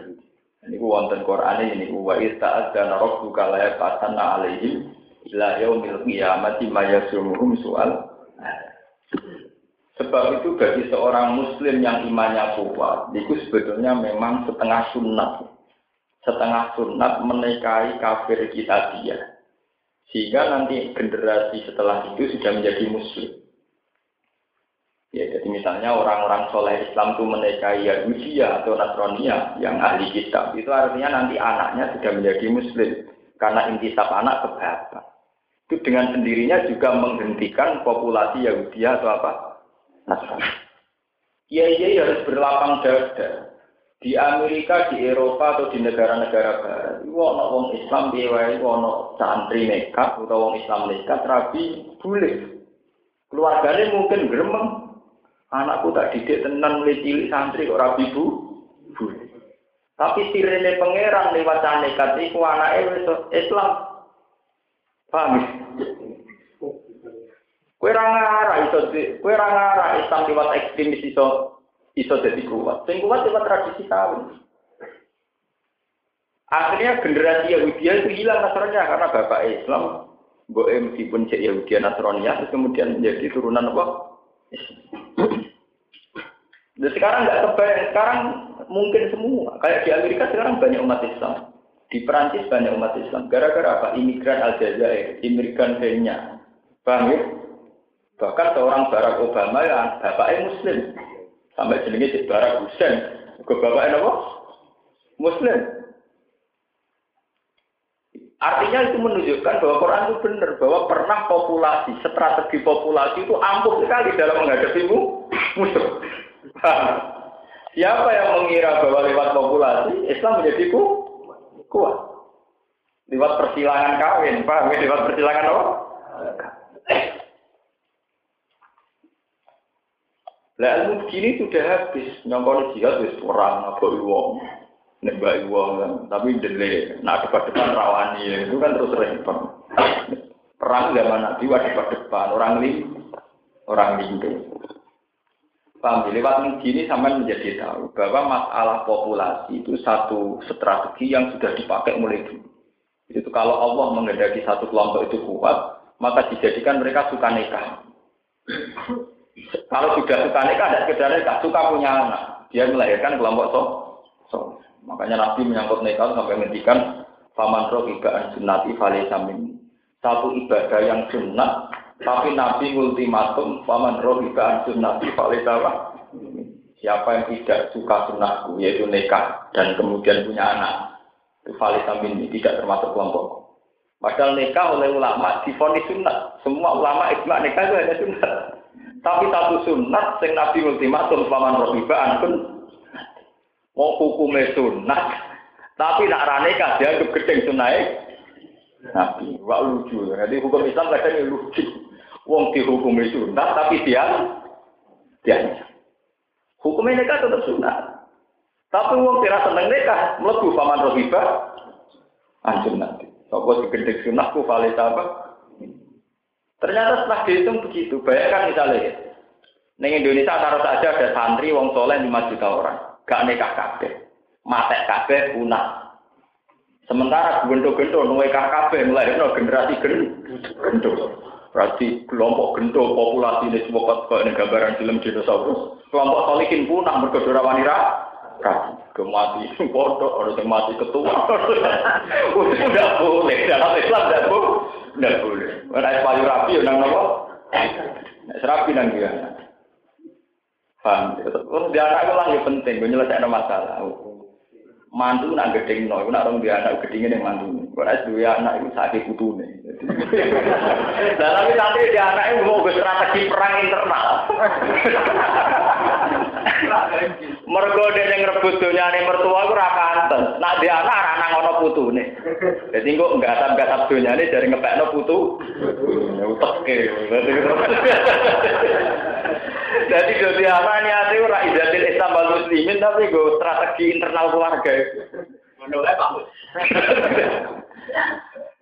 ini ku wonten Quran ini ku wa ista'ad dan rabbuka la yaqatanna alaihim ila yaumil qiyamati mayasumuhum soal sebab itu bagi seorang muslim yang imannya kuat itu sebetulnya memang setengah sunat setengah sunat menikahi kafir kita dia. Sehingga nanti generasi setelah itu sudah menjadi muslim. Ya, jadi misalnya orang-orang soleh Islam itu menikahi Yahudi atau Nasrania yang ahli kitab, itu artinya nanti anaknya sudah menjadi muslim. Karena intisab anak ke itu dengan sendirinya juga menghentikan populasi Yahudi atau apa? Nasrani. Kiai harus berlapang dada. Di Amerika, di Eropa atau di negara-negara barat, itu ono wong Islam di wae ono santri nekat atau wong Islam nekat rabi boleh. Keluarganya mungkin gremeng. Anakku tak didik tenan cilik santri kok rabi bu. Boleh. Tapi sirene pangeran lewat nekat itu anaknya Islam. Paham? Kue rangara iso kue rangara Islam lewat ekstremis iso iso jadi kuat. Sing kuat lewat tradisi kawin. Akhirnya generasi Yahudi itu hilang nasronya karena bapak Islam Gue meskipun cek Yahudi Nasrania terus kemudian menjadi turunan apa? Dan sekarang nggak kebayang, sekarang mungkin semua. Kayak di Amerika sekarang banyak umat Islam. Di Perancis banyak umat Islam. Gara-gara apa? Imigran Aljazair, imigran Kenya. Paham ya? Bahkan seorang Barack Obama yang bapaknya Muslim. Sampai jenenge Barack Hussein. Ke bapaknya apa? Muslim. Artinya itu menunjukkan bahwa Quran itu benar. Bahwa pernah populasi, strategi populasi itu ampuh sekali dalam menghadapi musuh. Siapa yang mengira bahwa lewat populasi, Islam menjadi kuat. Lewat persilangan kawin, paham ya? Lewat persilangan apa? Lah ilmu begini sudah habis, nyongkol jihad wis perang apa wong. Nembak wong kan, tapi dele, nah depan-depan rawani itu kan terus repot. Perang zaman Nabi wah depan-depan, orang lim, orang limpe. Paham, lewat begini sampai menjadi tahu bahwa masalah populasi itu satu strategi yang sudah dipakai mulai dulu. Itu kalau Allah mengendaki satu kelompok itu kuat, maka dijadikan mereka suka nikah. Kalau sudah suka nikah, ada sekedar nikah, suka punya anak. Dia melahirkan kelompok so. so. Makanya Nabi menyangkut nikah sampai menghentikan paman roh ibaan sunnati samin. Satu ibadah yang sunnah, tapi Nabi ultimatum paman roh ibaan sunnati fale Siapa yang tidak suka sunnahku, yaitu nikah dan kemudian punya anak, itu fale samin tidak termasuk kelompok. Padahal nikah oleh ulama difonis sunat. Semua ulama ijma nikah itu hanya sunat. Tapi satu sunat sing Nabi ultimatum paman rohiba pun mau hukumnya sunat. Tapi nak rane dia dianggap gedeng sunai. Nabi, wah lucu. Jadi hukum Islam kadang lucu. Wong dihukumi sunat tapi dia dia hukumnya nikah tetap sunat. Tapi wong tidak seneng nikah, melebu paman rohiba, anjur nanti. Sopo digedek sunnah ku apa? Ternyata setelah dihitung begitu. Bayangkan misalnya, di Indonesia taruh saja ada santri wong soleh 5 juta orang. Gak nikah kabeh. Matek kabeh punah. Sementara gendo-gendo nuwekah kabeh mulai generasi gendo. Berarti kelompok gendo populasi ini semua kok ini gambaran film dinosaurus. Kelompok solikin punah mergodora wanita ke mati? [laughs] Bodoh orang yang mati ketua. [laughs] Udah boleh. Dalam Islam tidak boleh. Tidak boleh. Mana payu rapi nang nopo serapi nang dia paham? Terus dia anak itu lagi penting. Gue nyelesaikan masalah. Mantu nak gedeng no, nak orang dia anak gedengin yang mantu. Kalau dua anak itu sakit putu nih. Tapi nanti dia anak itu mau strategi perang internal. Mergo dia yang rebut dunia nih mertua aku raka anten. Nak dia anak anak ngono putu nih. Jadi kok nggak asap nggak asap dunia nih dari ngepek no putu. Utek ke. Jadi jadi anak niatnya ora izatil Islam muslimin tapi gue strategi internal keluarga. Menolak bagus. [laughs]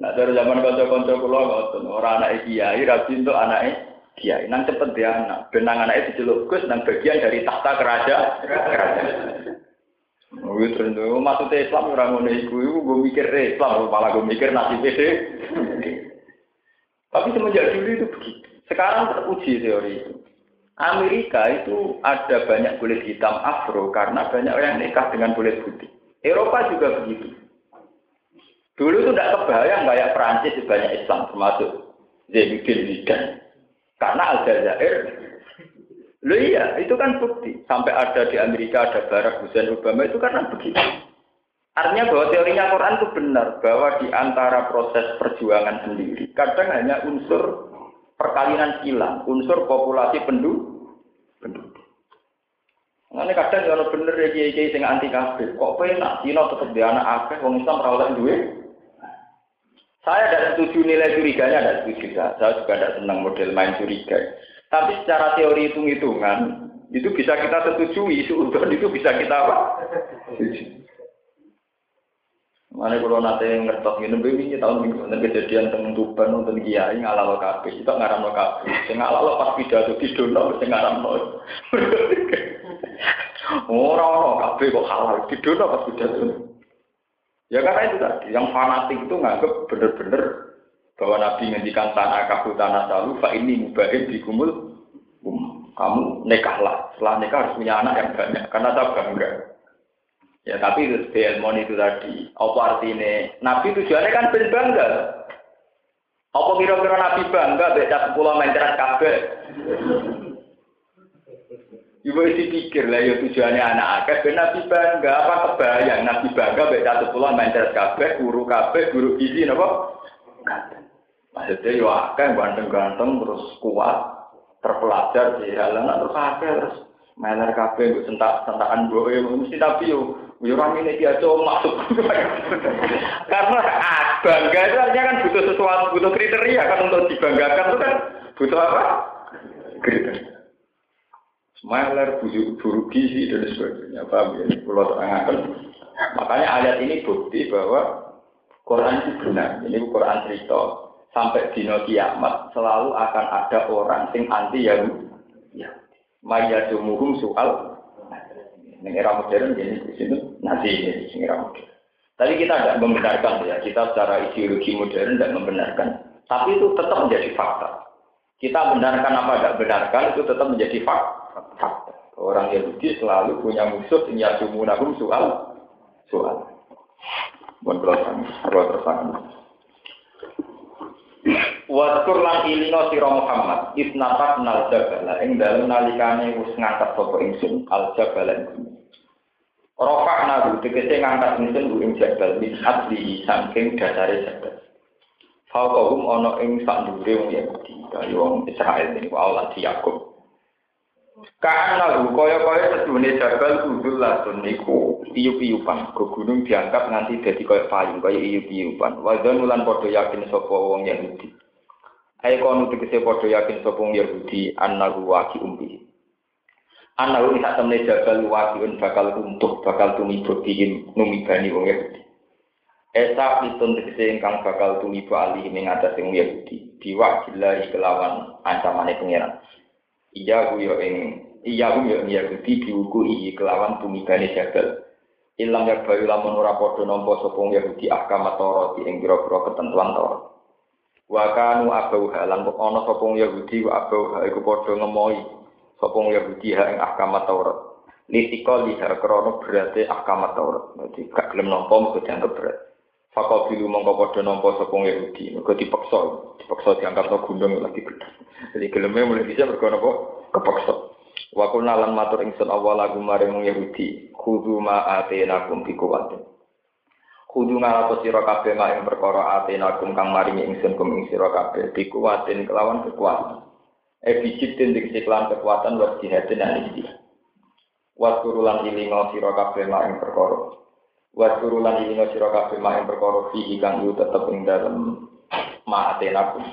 Nah dari zaman konco-konco kulo ngoten, orang anak kiai rapi untuk anak kiai. Nang cepet dia anak, benang anak itu diceluk Gus nang bagian dari tahta kerajaan. Kerajaan. Oh, terus maksudnya Islam orang ngono iku, iku gue mikir Islam, malah gue mikir nasi pede. Tapi semenjak dulu itu begitu. Sekarang teruji teori itu. Amerika itu ada banyak kulit hitam afro karena banyak orang nikah dengan kulit putih. Eropa juga begitu. Dulu itu tidak kebayang kayak Perancis banyak Islam termasuk Zainuddin Zidane. Karena Aljazair, lo iya itu kan bukti. Sampai ada di Amerika ada Barack Hussein Obama itu karena begitu. Artinya bahwa teorinya Quran itu benar bahwa di antara proses perjuangan sendiri kadang hanya unsur perkawinan silang, unsur populasi penduduk. penduduk. Ini kadang kalau bener ya kiai kiai sing anti kafir, kok penak Cina tetap di anak wong Islam rawat duit. Saya tidak setuju nilai curiganya, tidak setuju. Saya juga tidak senang model main curiga. Tapi secara teori hitung-hitungan, itu bisa kita setujui, seudon itu bisa kita apa? Mana kalau nanti ngertos ini, ini tahun minggu nanti kejadian temen tuban nonton kiai ngalalo kafe, itu ngaram lo kafe, ngalalo pas pidato di dono, ngaram lo. [laughs] Orang orang kafe kok halal di dono pas pidato. Ya karena itu tadi, yang fanatik itu nganggep bener-bener bahwa Nabi ngendikan tanah kabu tanah salu, fa ini mubahin kumul, um, kamu nikahlah. Setelah nikah harus punya anak yang banyak, karena tak bangga. Ya tapi itu ilmu itu tadi. Apa artinya? Nabi tujuannya kan ben bangga. Apa kira-kira Nabi bangga beda sepuluh mencerat kabel? Ibu isi pikir lah ya tujuannya anak akeh ben Nabi bangga apa kebayang Nabi bangga beda sepuluh mencerat kabel, guru kabel, guru gizi napa? Maksudnya ya akeh ganteng-ganteng terus kuat terpelajar di halaman terus akeh terus meler kabeh mbok sentak-sentakan boe mesti tapi yo yo ora ini dia tuh masuk. [laughs] Karena bangga itu artinya kan butuh sesuatu, butuh kriteria kan untuk dibanggakan itu kan butuh apa? Kriteria. Smiler, buruk gizi dan sebagainya. Paham ya? Pulau terangkan. Makanya ayat ini bukti bahwa Quran itu benar. Ini Quran cerita. Sampai di kiamat selalu akan ada orang sing anti Yahudi. Ya. Mayadumuhum soal ini era modern jadi di sini nanti ini era modern. Tapi kita tidak membenarkan ya, kita secara ideologi modern tidak membenarkan. Tapi itu tetap menjadi fakta. Kita benarkan apa tidak benarkan itu tetap menjadi fakta. Orang Yahudi selalu punya musuh yang yasumunahum soal soal. Buat kalau tersangka. Waskur lan ilino sira Muhammad isnatak nal jabala ing dalem nalikane wis ngangkat sapa ingsun al jabala ing Rofak nahu tegese ngangkat ingsun ku ing jabal min asli saking dasare jabal. Fauqahum ana ing sak dhuwure wong Yahudi, kaya wong Israel ini wae lan Yakub. Karena kaya-kaya sedune jabal kudul latun niku iup-iupan. Ke gunung diangkat nganti dadi kaya payung, kaya iup-iupan. Wadon ulan padha yakin sapa wong Yahudi. Ayo kono tegese padha yakin sapa wong Yahudi annahu waqi umbi. Annahu sak temne jabal waqiun bakal runtuh, bakal tumibut dihim numibani wong Yahudi. Esa pitun tegese ingkang bakal tulibu alih ing atas sing Yahudi. Diwa billahi kelawan ancamane pangeran. Iya ku yo ing iya ku yo Yahudi diuku iki kelawan tumibane jagal. Ilang ya bayu lamun ora padha nampa sapa Yahudi ahkam Taurat ing pira-pira ketentuan Taurat. Wa kanu abau halan ana sapa Yahudi wa abau iku padha ngemohi sapa Yahudi ha ing ahkam Taurat. Litika liha krono berarti ahkam Taurat. Jadi gak gelem nampa mesti dianggap berat. Fakobilu mongko padha nampa sapa Yahudi, mergo dipaksa, dipaksa diangkat no gunung lagi gedhe. Jadi geleme mulai bisa mergo napa kepaksa. Wa kunna lan matur ingsun awal lagu maring Yahudi, kudu ma atenakum bi kuwatin. Kudu ngalato sira kabeh mak ing perkara atenakum kang maringi ingsun kum ing sira kabeh bi kuwatin kelawan kekuatan. E bijit den keklan kekuatan wa jihadin lan istihad. Wa turulan ilingo sira kabeh mak ing perkara Wa turulan ini sira kabeh mak perkara fihi kang yu tetep ing dalem ma'atenakum.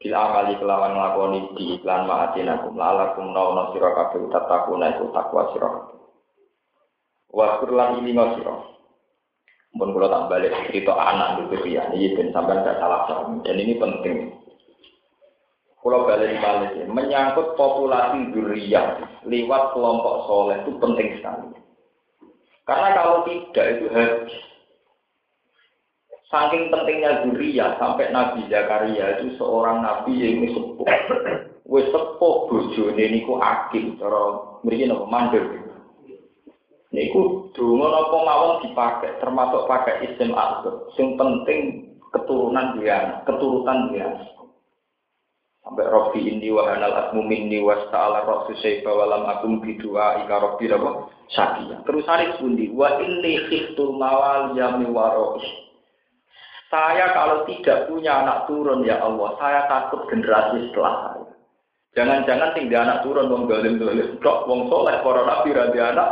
Bil amali kelawan nglakoni di iklan ma'atenakum lalakum nauna sira kabeh tatakuna iku takwa sira. Wa turulan ini sira. Mun kula tak balik cerita anak itu ya, ini ben sampean gak salah paham. Dan ini penting. Kalau balik balik menyangkut populasi durian lewat kelompok soleh itu penting sekali. Karena kalau tidak itu habis. Saking pentingnya zuriyah sampai Nabi Zakaria itu seorang nabi yang sepuh. Wis sepuh bojone niku akil cara mriki napa mandor. Niku donga napa mawon dipakai termasuk pakai isim al Sing penting keturunan dia, keturutan dia. Sampai Robi ini wahanal asmu minni was ta'ala rosu syaifa walam akum bidua ika Robi apa? Terus hari pundi wa ini khiftul mawal yami warois. Saya kalau tidak punya anak turun ya Allah, saya takut generasi setelah saya. Jangan-jangan tinggal anak turun wong galim galim dok wong soleh para nabi rabi anak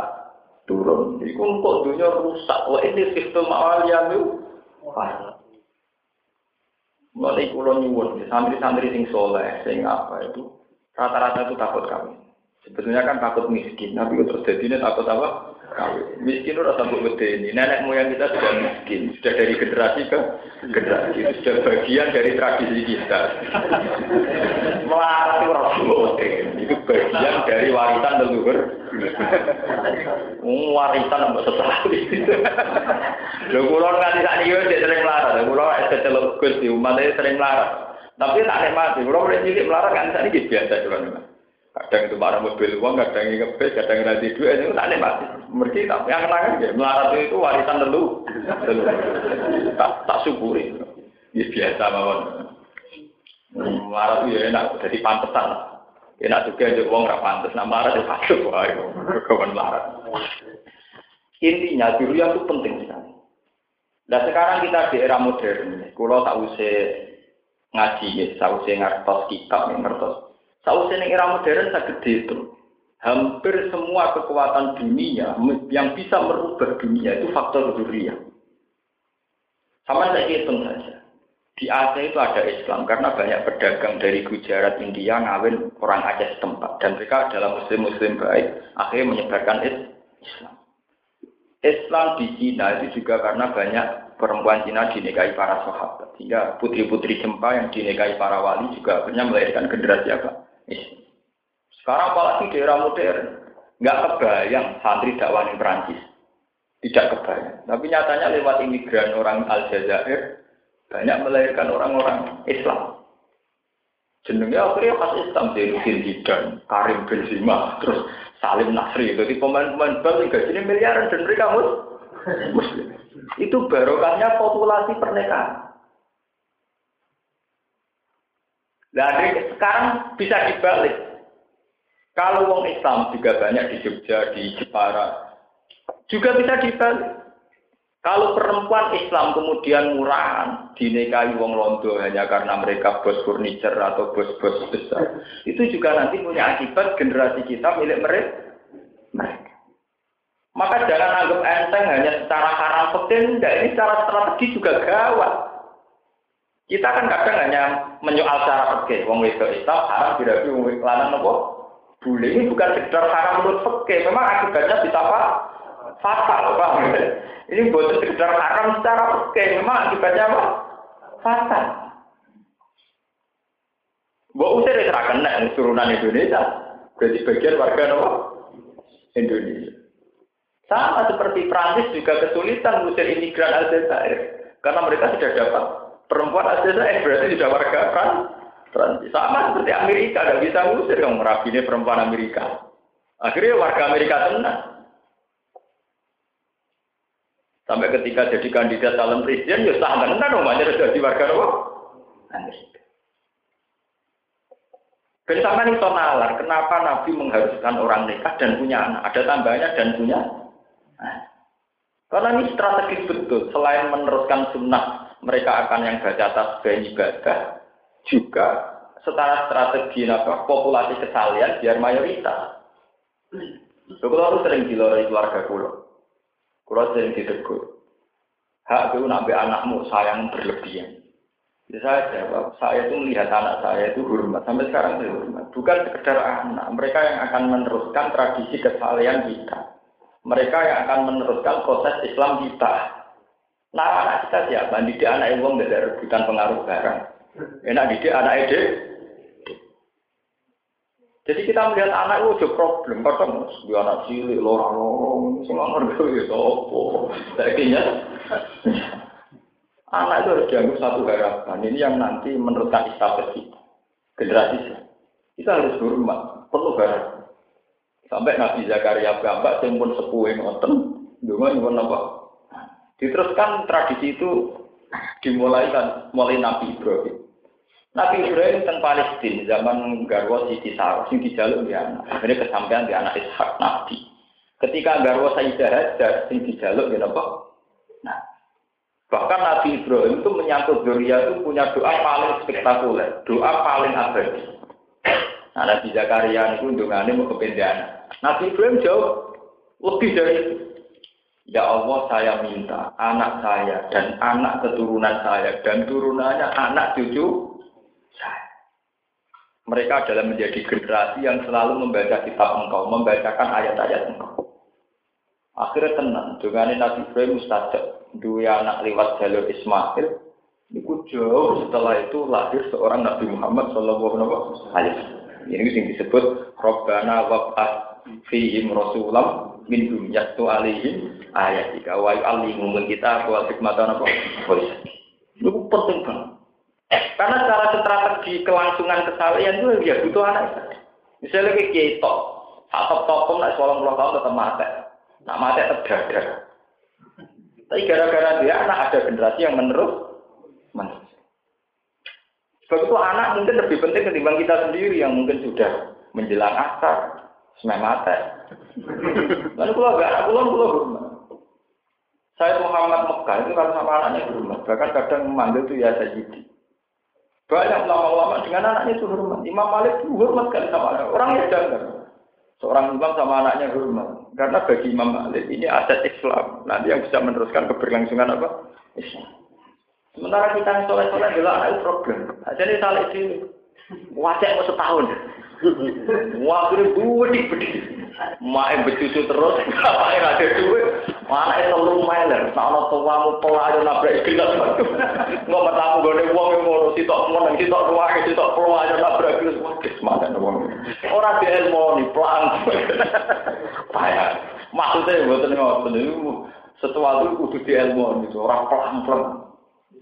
turun. Iku kok dunia rusak. Wa ini khiftul mawal yami warois. Mulai kulo nyuwun, santri-santri sing soleh, sing apa itu, rata-rata itu takut kami. Sebetulnya kan takut miskin, tapi terus jadinya takut apa? Kawin. Miskin udah sampai gede ini. Nenek moyang kita sudah miskin, sudah dari generasi ke generasi, sudah bagian dari tradisi kita. [laughs] Melarat itu itu bagian dari warisan leluhur. Warisan apa setelah itu. Lho kula nganti sak niki wis sering melarat. Kula wis kecelok Gus di umat sering melarat. Tapi tak nikmati. Kula mulai cilik melarat kan sak niki biasa cuman. Kadang itu marah mobil uang, kadang ngebes, kadang nanti duit, itu tak nikmati. Mereka tapi yang kenangan ya, melarat itu warisan tentu. tak, tak syukuri. Ini biasa mawon. Melarat itu ya enak, jadi pantesan. Enak juga ada uang nggak pantas, nah marah itu pasti wah, kawan melarat. Intinya dulu yang itu penting sekali. Dan sekarang kita di era modern, kalau tak usah ngaji, tak usah ngertos kitab, ngertos Sausnya era modern tak gede itu. Hampir semua kekuatan dunia yang bisa merubah dunia itu faktor dunia. Sama saya hitung saja. Di Aceh itu ada Islam karena banyak pedagang dari Gujarat, India ngawin orang Aceh setempat dan mereka adalah muslim-muslim baik akhirnya menyebarkan Islam. Islam di Cina itu juga karena banyak perempuan Cina dinikahi para sahabat. Sehingga putri-putri Jempa yang dinikahi para wali juga akhirnya melahirkan generasi apa? Sekarang apalagi di era modern, nggak kebayang santri dakwah Perancis. Tidak kebayang. Tapi nyatanya lewat imigran orang Aljazair, banyak melahirkan orang-orang Islam. Jenengnya akhirnya khas Islam, Zainuddin Hidan, Karim Benzema, terus Salim Nasri. Jadi pemain-pemain bal gajinya miliaran dan mereka muslim. Itu barokahnya populasi pernikahan. Dari sekarang bisa dibalik. Kalau wong Islam juga banyak di Jogja, di Jepara, juga bisa dibalik. Kalau perempuan Islam kemudian murahan, dinikahi wong londo hanya karena mereka bos furniture atau bos-bos besar, itu juga nanti punya akibat generasi kita milik mereka. Maka jangan anggap enteng hanya secara haram enggak ini secara strategi juga gawat. Kita kan kadang hanya menyoal cara fikih, wong wedok Islam haram tidak wong lanang nopo. Boleh ini bukan sekedar haram menurut fikih, memang akibatnya bisa apa? Fatal, paham ini bukan sekedar haram secara oke, memang akibatnya apa? Fatal. Mbok usir ya kena turunan Indonesia. Berarti bagian warga apa? Indonesia. Sama seperti Prancis juga kesulitan mengusir imigran Aljazair. Karena mereka sudah dapat perempuan Aljazair, berarti sudah warga Prancis. Sama seperti Amerika, tidak bisa mengusir yang merabini perempuan Amerika. Akhirnya warga Amerika tenang. Sampai ketika jadi kandidat calon presiden, ya sah kan kan rumahnya sudah di warga apa? Amerika. Ben sama nih nalar, kenapa Nabi mengharuskan orang nikah dan punya anak? Ada tambahnya dan punya. Karena ini strategis betul. Selain meneruskan sunnah, mereka akan yang baca tasbih ibadah, juga secara strategi apa, populasi kesalian biar mayoritas. Kalau harus sering diloroi keluarga kulo. Kalau sering ditegur. Hak itu nabi anakmu sayang berlebihan. Jadi saya jawab, saya itu melihat anak saya itu hormat. Sampai sekarang itu hormat. Bukan sekedar anak. Mereka yang akan meneruskan tradisi kesalahan kita. Mereka yang akan meneruskan proses Islam kita. Nah anak kita siapa? Didik anak ibu nggak rebutan pengaruh barang. Enak didik anak ide jadi kita melihat anak itu juga problem, kadang di anak cilik, lorong-lorong, semua ngerti itu apa. Akhirnya anak itu harus dianggap satu harapan. Ini yang nanti menurutkan istafet kita, generasi kita harus hormat, perlu harapan. Sampai Nabi Zakaria gambar, yang pun sepuh ngoten, dengan yang apa? Diteruskan tradisi itu dimulai kan mulai Nabi Ibrahim. Nabi Ibrahim tentang Palestina zaman Garwa Siti Sarah, sing dijaluk dia anak. Akhirnya kesampaian di anak Ishak Nabi. Ketika Garwa Sayyidah Hajar, sing dijaluk apa? Nah, bahkan Nabi Ibrahim itu menyangkut Doria itu punya doa paling spektakuler, doa paling abadi. Nah, Nabi Zakaria itu undungannya mau kependean. Nabi Ibrahim jauh lebih dari. Ya Allah saya minta anak saya dan anak keturunan saya dan turunannya anak cucu mereka adalah menjadi generasi yang selalu membaca kitab engkau, membacakan ayat-ayat engkau. Akhirnya tenang, dengan Nabi Ibrahim mustajab, dua anak lewat jalur Ismail, itu jauh setelah itu lahir seorang Nabi Muhammad Shallallahu Alaihi Wasallam. Ini yang disebut Robbana wab'at fihim rasulam min dumyatu alaihim ayat jika wa yu'allimu kita wa hikmatan apa? Itu penting banget. Karena secara strategi kelangsungan kesalahan itu ya butuh anak. Misalnya kayak kita, atau tokom nak sekolah puluh tahun tetap mati, nak mati terdadak. Tapi gara-gara dia anak ada generasi yang menerus. Sebab itu anak mungkin lebih penting ketimbang kita sendiri yang mungkin sudah menjelang asar, semai mati. Lalu kalau gak anak pulang, pulang rumah. Saya Muhammad Mekah itu kalau sama anaknya rumah, bahkan kadang memanggil itu ya Sayyidi. Banyak ulama-ulama dengan anaknya itu hormat. Imam Malik itu hormat sekali sama anak. Orang yang janggal. Seorang imam sama anaknya hormat. Karena bagi Imam Malik ini aset Islam. Nanti yang bisa meneruskan keberlangsungan apa? Islam. Sementara kita yang soleh-soleh adalah anak problem. Jadi salah itu wajah mau setahun. Wah, ini budi-budi. Mae becucu terus, apa yang ada duit? Mana itu lu meler? Sama tuamu pola aja nabrak gelas. Nggak bertamu gue uang yang mau si tok mau si tok ruang si tok pola aja nabrak gelas. Wah, semangat uang. Orang dia ilmu nih pelan. Payah. Maksudnya buat ngotot itu sesuatu kudu di ilmu itu orang pelan pelan.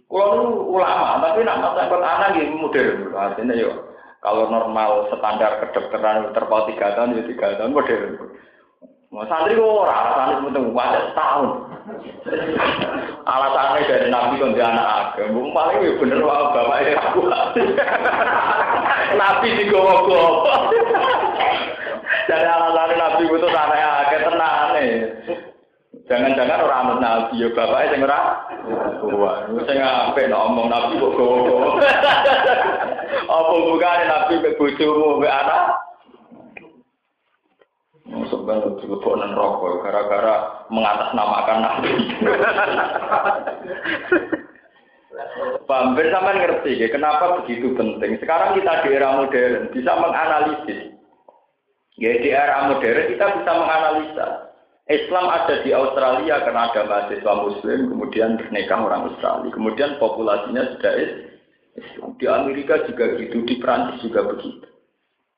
Kalau ulama, tapi nak masalah anak gitu modern. Artinya yuk. Kalau normal standar kedokteran terpaut tiga tahun, ya tiga tahun modern. Mau santri kok orang alasannya penting wadah setahun. Alasannya dari nabi kan dia anak paling ya bener bapak ini aku. nabi di gowo gowo. Jadi alasannya nabi sana agak tenang nih. Jangan-jangan orang anut nabi ya bapak sing ora wah sing apik ngomong nabi kok gowo. [laughs] Apa bukan nabi ke bojomu ke anak? Sebenarnya dilebok nang rokok gara-gara mengatasnamakan nabi. [laughs] Bambir sampai ngerti ya, kenapa begitu penting. Sekarang kita di era modern bisa menganalisis. Ya di era modern kita bisa menganalisa Islam ada di Australia karena ada mahasiswa Muslim, kemudian nikah orang Australia, kemudian populasinya sudah Islam. Di Amerika juga gitu, di Prancis juga begitu.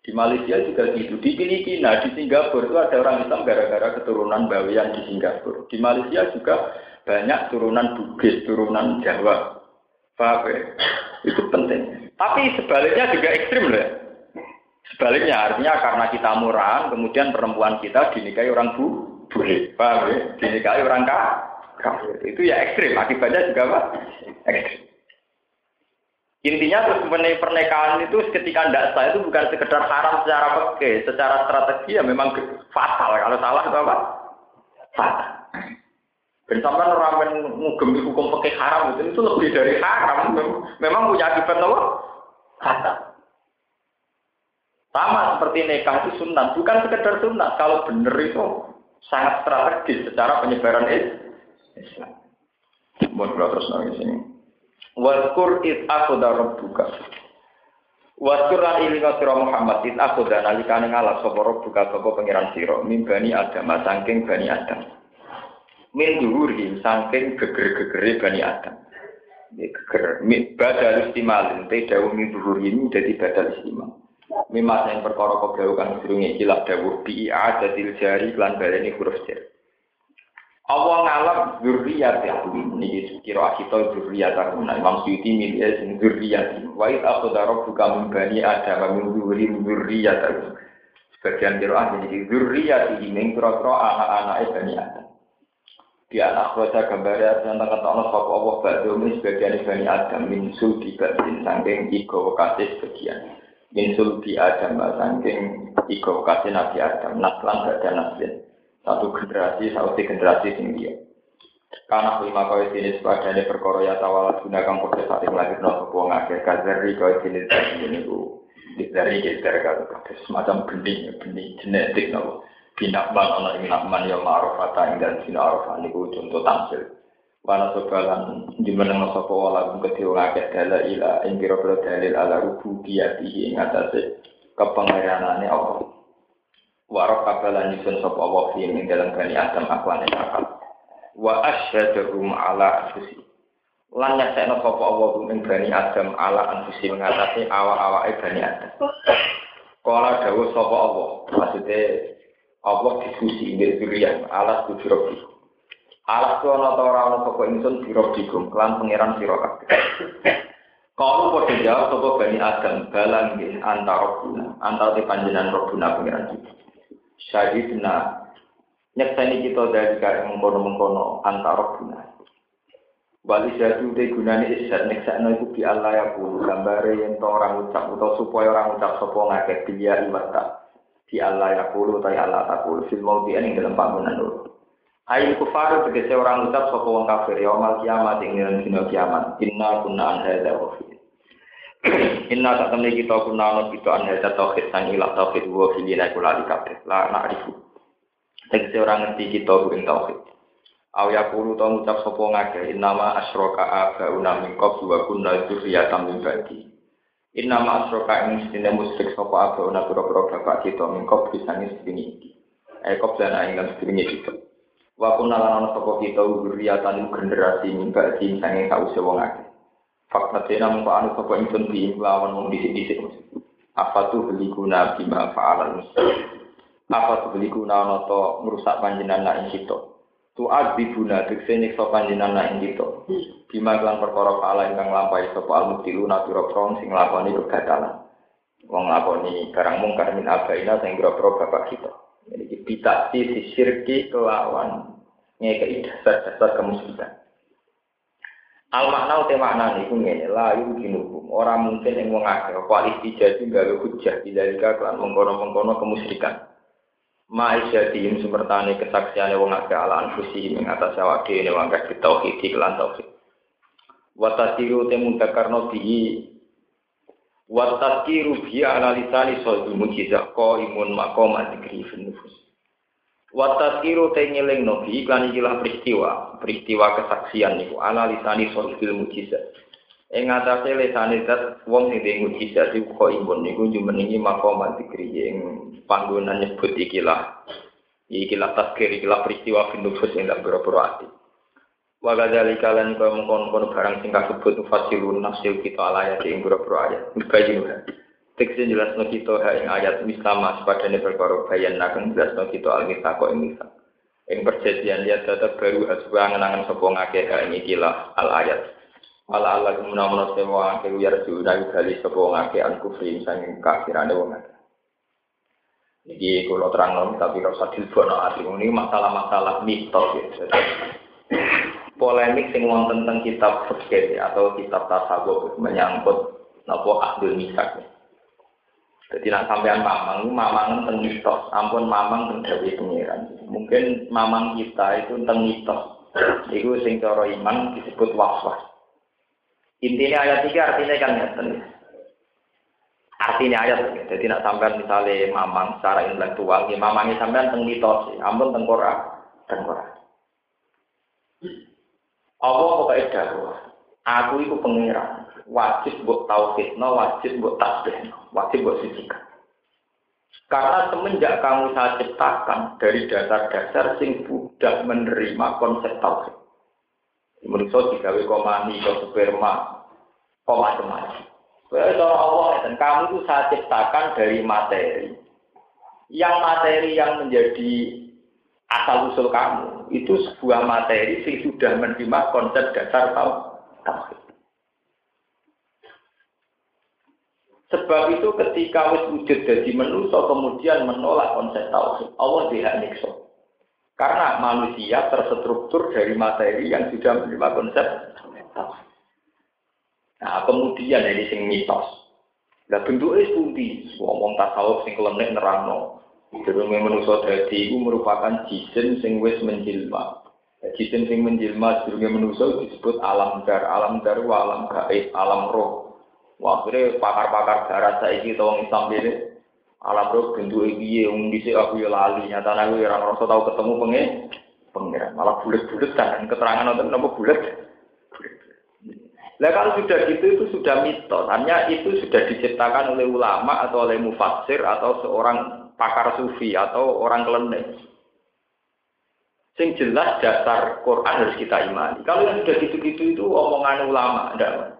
Di Malaysia juga gitu, di Filipina, di Singapura itu ada orang Islam gara-gara keturunan Bawean di Singapura. Di Malaysia juga banyak turunan Bugis, turunan Jawa. Paham ya? Itu penting. Tapi sebaliknya juga ekstrim loh ya. Sebaliknya artinya karena kita murah, kemudian perempuan kita dinikahi orang bu, boleh, paham ya? Dinikahi orang kafir. Itu ya ekstrim, akibatnya juga apa? Ekstrim. Intinya terus pernikahan itu ketika tidak sah itu bukan sekedar haram secara peke, secara strategi ya memang fatal. Kalau salah itu apa? Fatal. Dan sampai orang ngugem di hukum peke haram itu, itu lebih dari haram. Memang punya akibat apa? Fatal. Sama seperti nikah itu sunat, bukan sekedar sunat. Kalau benar itu sangat strategis secara penyebaran Islam. Mohon terus nangis sini. Waskur it aku buka. Waskur lan ilinga sira Muhammad it aku dan alikane ngalah sapa buka sapa pangeran sira mimbani Adam saking bani Adam. Min duhuri saking geger-gegere bani Adam. Geger badal istimal te dawu min duhuri ini dadi badal istimal. Mimas yang perkara kau kang sedurunge kilap dawuh bi adatil jari lan baleni huruf jar. Allah ngalap zurriyat ya ini kira kita zurriyat nah Imam Suyuti milih sing zurriyat wa id akhadha rabbuka min bani adam min zurri zurriyat sebagian kira jadi zurriyat ini kira-kira anak-anak bani adam. Di anak kota gambar tentang Allah sapa Allah badhe sebagian bani adam min sulti batin sangking iko kasih sebagian min sulbi Adam saking tiga kasih Nabi Adam. Naslan gak ada naslin satu generasi satu generasi sing dia karena lima kau jenis padane perkara ya tawala guna kang padha saling lahir no sebuah ngake kazari kau jenis ini bu dari geser kalau semacam benih benih genetik no binakman ana ing nakman ya ma'rufata dan sina arafah niku contoh tamsil Wana sobalan jumeneng sapa wala kum kedhe wong akeh ila ing pira-pira dalil ala rububiyatihi ing atase kepengeranane Allah. Warok kabalan nyusun sapa Allah fi ing dalam bani Adam akwane akal. Wa asyhadum ala anfusi. Lan nyasekno sapa Allah ing bani Adam ala anfusi ngatasi awak-awake bani Adam. Kala dawuh sapa Allah, maksudnya Allah diskusi ing diri ala tujuh Alas tu ana ta ora ana sapa ingsun digum kelan pangeran sira kabeh. Kalau padha jawab sapa Bani Adam balang nggih antara guna antara di panjenengan robuna pangeran kita. Syahidna nyekseni kita dari kaya mengkono-mengkono antara guna. Wali jadu de gunane isat neksakno iku bi Allah ya bulu gambare yen to orang ucap utawa supaya orang ucap sapa ngakeh bilia iwata. Di Allah ya bulu ta ya Allah takul fil maudi ing dalam bangunan loro. Ail kufar tegese orang ucap sapa wong kafir ya mal kiamat ing dina dina kiamat. Inna kunna an hadza. [clears throat] Inna tak temne kita kunna ana kita an hadza tauhid sang ilah tauhid wa filina kula di kabeh. La na'rifu. Tegese orang ngerti kita ing tauhid. Aw yaqulu ta ngucap sapa ngake innama asyraka abauna min qablu wa kunna dzurriyyatan min ba'di. Innama asyraka ing sedene musyrik sapa abauna pira-pira bapak kita min qablu sangi sedene iki. Eh qabla ing. Wa kunna lan ana sapa kita zuriyatan generasi mimba sing sange sause wong akeh. Fakta tena mung anu sapa ingsun di lawan wong dhisik-dhisik. Apa tuh beli guna bima fa'alan Apa tuh beli guna ana to ngrusak panjenengan ing kita. Tu adzibuna tekse nyiksa panjenengan ing kita. Bima lan perkara fa'ala ingkang lampahi sapa al-mutiluna pira-pira sing nglakoni kegatalan. Wong nglakoni barang mungkar min abaina sing pira-pira bapak kita. Jadi bitasi si syirki kelawan ngekei dasar-dasar kemusyrikan. Al makna uti makna niku ngene la yumkinukum ora mungkin yang wong akeh apa istijati gawe hujjah dilika kelan mengkono-mengkono kemusyrikan. Ma'isyadim semertane kesaksiane wong akeh ala anfusi ing atas awake dhewe wong akeh tauhid lan tauhid. Wa tasiru temu takarno bihi wa tasiru bihi ala lisani sawdul mujizah ko imun maqam adikri fil nufus. Wa tasiru te ngeling nobi kan ikilah peristiwa, peristiwa kesaksian niku ala lisani sawdul mujizah. Ing atase lesane zat wong sing duwe mujizat iku kok imun niku jumenengi maqam adikri ing panggonan nyebut ikilah ikilah taskir ikilah peristiwa finufus yang dalam beberapa hati wa kalian lan kaya mengkon-kon barang sing kasebut fasilun nafsil kita ala ayat ing beberapa ayat bayin jelas no kita ing ayat mislama sepadane perkara bayan nakeng jelas no kita al kok ing misal. Ing perjanjian dia tetap baru hasba angen-angen sapa ngakeh ing ikilah al ayat. Ala Allah kemunamun sewa ngakeh uyar diunai bali sapa ngakeh an kufri sanging kafirane wong. Jadi kalau terang tapi kalau sadil bono hati ini masalah-masalah mitos ya. Polemik sing wonten tentang kitab fikih atau kitab tasawuf menyangkut nopo ahdul misak. Jadi nak sampean mamang, mamang tentang mitos, ampun mamang tentang dewi pengiran. Mungkin mamang kita itu tentang mitos. Itu sing cara iman disebut waswas. Intinya ayat tiga artinya kan ya, artinya ayat jadi nak sampean misalnya mamang secara intelektual ya mamangnya sampean teng mitos ampun teng Quran teng Quran Allah pokoknya dawuh aku itu pengiran. Wajib buat tauhid no wajib buat tasbih wajib buat sucikan karena semenjak kamu saya ciptakan dari dasar-dasar sing sudah menerima konsep tauhid. Menurut digawe komani, kau sperma, kau macam-macam. Allah dan kamu itu saya ciptakan dari materi. Yang materi yang menjadi asal usul kamu itu sebuah materi yang sudah menerima konsep dasar tauhid. Sebab itu ketika wis wujud jadi manusia kemudian menolak konsep tauhid, Allah tidak nikso. Karena manusia terstruktur dari materi yang sudah menerima konsep tauhid. Nah, kemudian ini sing mitos. Lah bentuknya pundi? Wong tasawuf sing klenek nerangno. Durunge manusa dadi iku merupakan jisim sing wis menjilma. Jisim sing menjilma durunge manusa disebut alam dar, alam dar alam gaib, alam roh. Wah, pakar-pakar darat saiki to wong Islam dhewe. Alam roh bentuke piye wong dhisik aku ya lali. Nyatane aku ora tau ketemu pengen pengiran malah bulet-bulet kan keterangan nonton napa bulet? Nah kalau sudah gitu itu sudah mitos, hanya itu sudah diciptakan oleh ulama atau oleh mufassir atau seorang pakar sufi atau orang kelenek. Sing jelas dasar Quran harus kita imani. Kalau yang sudah gitu-gitu itu omongan ulama, ada.